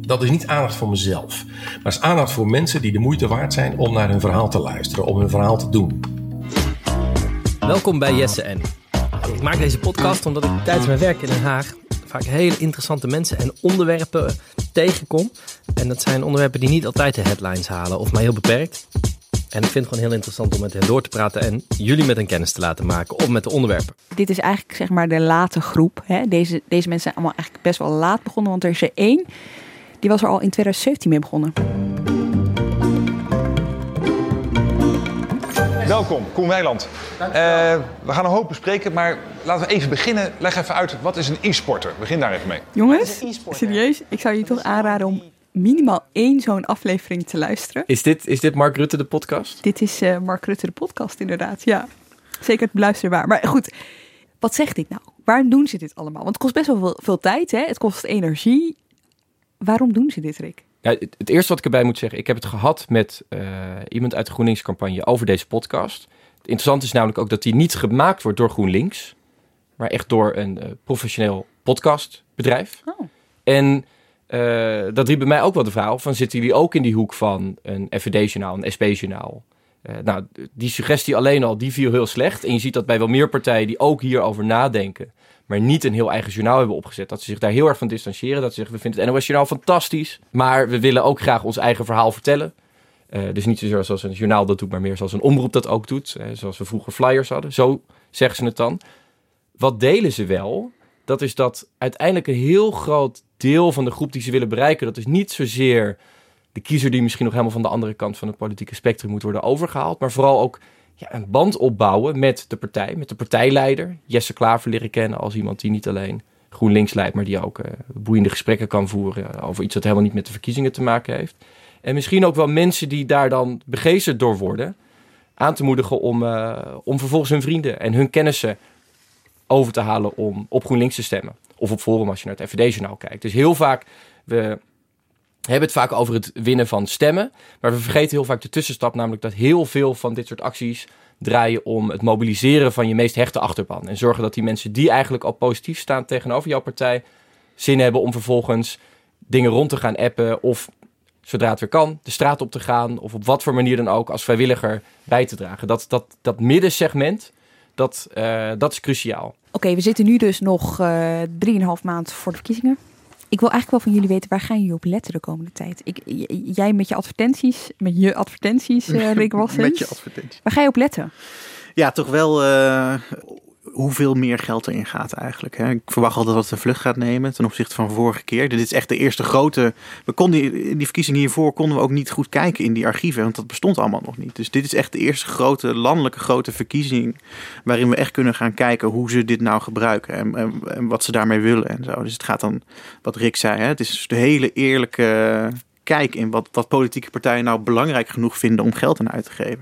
Speaker 11: Dat is niet aandacht voor mezelf, maar is aandacht voor mensen die de moeite waard zijn om naar hun verhaal te luisteren, om hun verhaal te doen.
Speaker 12: Welkom bij Jesse en. Ik maak deze podcast omdat ik tijdens mijn werk in Den Haag vaak hele interessante mensen en onderwerpen tegenkom. En dat zijn onderwerpen die niet altijd de headlines halen of maar heel beperkt. En ik vind het gewoon heel interessant om met hen door te praten en jullie met hen kennis te laten maken of met de onderwerpen.
Speaker 1: Dit is eigenlijk zeg maar de late groep. Hè? Deze, deze mensen zijn allemaal eigenlijk best wel laat begonnen. Want er is er één, die was er al in 2017 mee begonnen.
Speaker 13: Welkom, Koen Weiland. Eh, we gaan een hoop bespreken, maar laten we even beginnen. Leg even uit, wat is een e-sporter? Begin daar even mee.
Speaker 1: Jongens, serieus, ik zou je toch aanraden om minimaal één zo'n aflevering te luisteren.
Speaker 3: Is dit, is dit Mark Rutte de podcast?
Speaker 1: Dit is eh, Mark Rutte de podcast inderdaad, ja. Zeker beluisterbaar. Maar goed, wat zegt dit nou? Waarom doen ze dit allemaal? Want het kost best wel veel, veel tijd, hè? Het kost energie. Waarom doen ze dit, Rick?
Speaker 3: Ja, het, het eerste wat ik erbij moet zeggen, ik heb het gehad met eh, iemand uit de GroenLinks-campagne over deze podcast. Het interessante is namelijk ook dat die niet gemaakt wordt door GroenLinks, maar echt door een eh, professioneel podcastbedrijf. En eh, dat riep bij mij ook wel de vraag van zitten jullie ook in die hoek van een FVD-journaal, een SP-journaal? Nou, die suggestie alleen al, die viel heel slecht. En je ziet dat bij wel meer partijen die ook hierover nadenken, maar niet een heel eigen journaal hebben opgezet, dat ze zich daar heel erg van distancieren. Dat ze zeggen, we vinden het NOS-journaal fantastisch, maar we willen ook graag ons eigen verhaal vertellen. Eh, dus niet zozeer zoals een journaal dat doet, maar meer zoals een omroep dat ook doet. zoals we vroeger flyers hadden. Zo zeggen ze het dan. Wat delen ze wel? Dat is dat uiteindelijk een heel groot deel van de groep die ze willen bereiken, dat is niet zozeer de kiezer die misschien nog helemaal van de andere kant van het politieke spectrum moet worden overgehaald, maar vooral ook ja, een band opbouwen met de partij, met de partijleider. Jesse Klaver leren kennen als iemand die niet alleen GroenLinks leidt, maar die ook eh, boeiende gesprekken kan voeren over iets dat helemaal niet met de verkiezingen te maken heeft. En misschien ook wel mensen die daar dan begeesterd door worden, aan te moedigen om, eh, om vervolgens hun vrienden en hun kennissen over te halen om op GroenLinks te stemmen. Of op Forum als je naar het FVD-journaal kijkt. Dus heel vaak, we hebben het vaak over het winnen van stemmen. Maar we vergeten heel vaak de tussenstap, namelijk dat heel veel van dit soort acties draaien om het mobiliseren van je meest hechte achterban. En zorgen dat die mensen die eigenlijk al positief staan tegenover jouw partij, zin hebben om vervolgens dingen rond te gaan appen of zodra het weer kan, de straat op te gaan of op wat voor manier dan ook als vrijwilliger bij te dragen. Dat, dat, dat middensegment, dat, eh, dat is cruciaal.
Speaker 1: Oké, we zitten nu dus nog eh, drieënhalf maand voor de verkiezingen. Ik wil eigenlijk wel van jullie weten, waar gaan jullie op letten de komende tijd? Ik, jij met je advertenties, met je advertenties, eh Rick <laughs> Wassens.
Speaker 4: Met je advertenties.
Speaker 1: Waar ga je op letten?
Speaker 4: Ja, toch wel eh, hoeveel meer geld erin gaat eigenlijk. Hè. Ik verwacht al dat het een vlucht gaat nemen ten opzichte van vorige keer. Dit is echt de eerste grote... We konden, in die verkiezingen hiervoor konden we ook niet goed kijken in die archieven, want dat bestond allemaal nog niet. Dus dit is echt de eerste grote landelijke grote verkiezing waarin we echt kunnen gaan kijken hoe ze dit nou gebruiken en, en, en wat ze daarmee willen en zo. Dus het gaat dan, wat Rick zei, hè, het is de hele eerlijke kijk in wat, wat politieke partijen nou belangrijk genoeg vinden om geld aan uit te geven.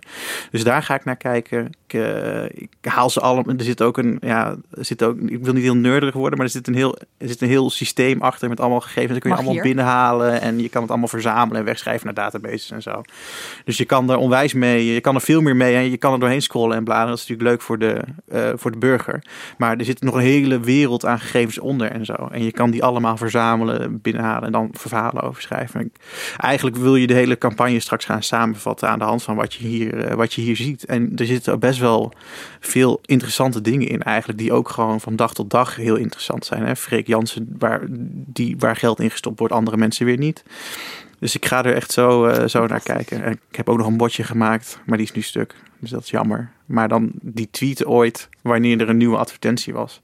Speaker 4: Dus daar ga ik naar kijken. Ik, eh, ik haal ze allemaal. Er zit ook een, ja, er zit ook, ik wil niet heel nerdig worden, maar er zit een heel, er zit een heel systeem achter met allemaal gegevens. Dat kun je
Speaker 1: Mag
Speaker 4: allemaal
Speaker 1: hier?
Speaker 4: binnenhalen en je kan het allemaal verzamelen en wegschrijven naar databases en zo. Dus je kan er onwijs mee, je kan er veel meer mee en je kan er doorheen scrollen en bladeren. Dat is natuurlijk leuk voor de, eh, voor de burger. Maar er zit nog een hele wereld aan gegevens onder en zo. En je kan die allemaal verzamelen, binnenhalen en dan verhalen over schrijven. En eigenlijk wil je de hele campagne straks gaan samenvatten aan de hand van wat je hier, eh, wat je hier ziet. En er zitten best wel veel interessante dingen in eigenlijk, die ook gewoon van dag tot dag heel interessant zijn. Hè? Freek Jansen, waar, die, waar geld in gestopt wordt, andere mensen weer niet. Dus ik ga er echt zo, eh, zo naar kijken. En Ik heb ook nog een botje gemaakt, maar die is nu stuk. Dus dat is jammer. Maar dan die tweet ooit wanneer er een nieuwe advertentie was.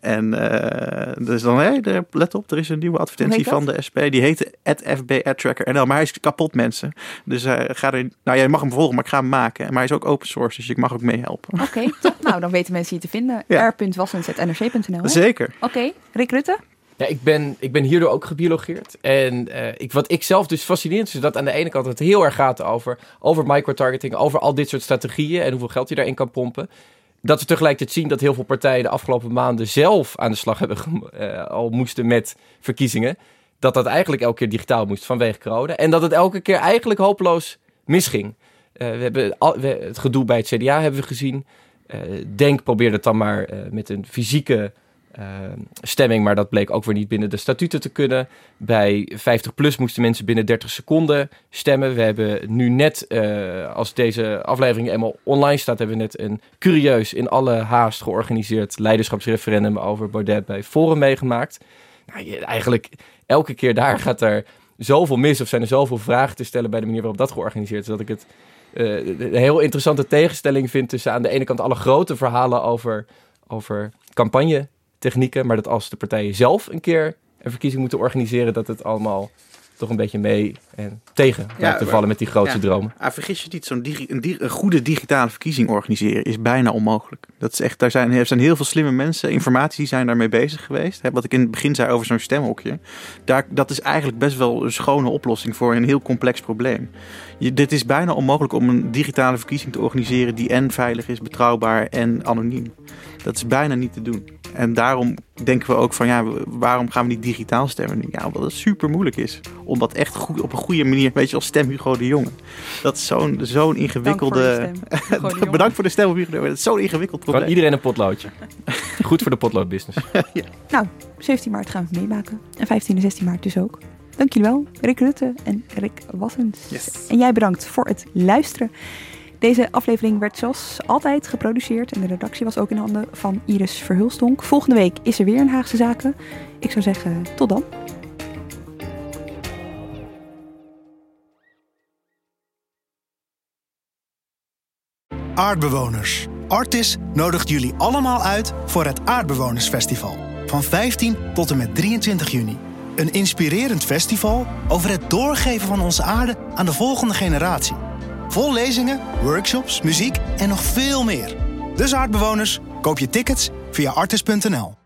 Speaker 4: En eh, dus dan, hé, er- let op, er is een nieuwe advertentie van de SP. Die heette @fb_adtracker.nl, maar hij is kapot mensen. Dus eh, ga er, nou jij mag hem volgen, maar ik ga hem maken. Maar hij is ook open source, dus ik mag ook meehelpen.
Speaker 1: Oké, top. nou dan weten mensen je te vinden.
Speaker 4: Ja.
Speaker 1: r.wassens.nrc.nl?
Speaker 4: Zeker.
Speaker 1: Oké, Rick Rutte?
Speaker 3: Ja, ik ben, ik ben hierdoor ook gebiologeerd. En eh, ik, wat ik zelf dus fascinerend is dat aan de ene kant het heel erg gaat over, over microtargeting, over al dit soort strategieën en hoeveel geld je daarin kan pompen. Dat we tegelijkertijd zien dat heel veel partijen de afgelopen maanden zelf aan de slag hebben eh, al moesten met verkiezingen. Dat dat eigenlijk elke keer digitaal moest vanwege corona. En dat het elke keer eigenlijk hopeloos misging. Eh, we hebben het gedoe bij het CDA hebben we gezien. Denk probeerde het dan maar met een fysieke stemming, maar dat bleek ook weer niet binnen de statuten te kunnen. Bij 50PLUS moesten mensen binnen 30 seconden stemmen. We hebben nu net, eh, als deze aflevering eenmaal online staat, hebben we net een curieus in alle haast georganiseerd leiderschapsreferendum over Baudet bij Forum meegemaakt. Nou, eigenlijk elke keer daar <laughs> gaat er zoveel mis of zijn er zoveel vragen te stellen bij de manier waarop dat georganiseerd is, dat ik het eh, een heel interessante tegenstelling vind tussen aan de ene kant alle grote verhalen over, over campagnetechnieken, maar dat als de partijen zelf een keer een verkiezing moeten organiseren, dat het allemaal toch een beetje mee en tegen lijkt te vallen met die grootste
Speaker 4: ja.
Speaker 3: dromen.
Speaker 4: Ah, vergis je niet, zo'n een, een goede digitale verkiezing organiseren is bijna onmogelijk. Dat is echt, daar zijn, er zijn heel veel slimme mensen, informatie die zijn daarmee bezig geweest. Hè, wat ik in het begin zei over zo'n stemhokje. Daar, dat is eigenlijk best wel een schone oplossing voor een heel complex probleem. Je, dit is bijna onmogelijk om een digitale verkiezing te organiseren die en veilig is, betrouwbaar en anoniem. Dat is bijna niet te doen. En daarom denken we ook van ja, waarom gaan we niet digitaal stemmen nu? Ja, omdat het super moeilijk is. Om dat echt goed, op een goede manier, weet je, als stem Hugo de Jonge. Dat is zo'n zo'n ingewikkelde.
Speaker 1: Voor de. <laughs>
Speaker 4: Bedankt voor de stem op Hugo de Jonge. Dat is zo'n ingewikkeld probleem.
Speaker 3: iedereen een potloodje. Goed voor de potloodbusiness. <laughs>
Speaker 1: Nou, 17 maart gaan we het meemaken. En 15 en 16 maart dus ook. Dank jullie wel, Rick Rutte en Rick Wassens. En jij bedankt voor het luisteren. Deze aflevering werd zoals altijd geproduceerd en de redactie was ook in handen van Iris Verhulstonk. Volgende week is er weer een Haagse Zaken. Ik zou zeggen, tot dan.
Speaker 14: Aardbewoners. Artis nodigt jullie allemaal uit voor het Aardbewonersfestival. Van 15 tot en met 23 juni. Een inspirerend festival over het doorgeven van onze aarde aan de volgende generatie. Vol lezingen, workshops, muziek en nog veel meer. Dus aardbewoners, koop je tickets via artis.nl.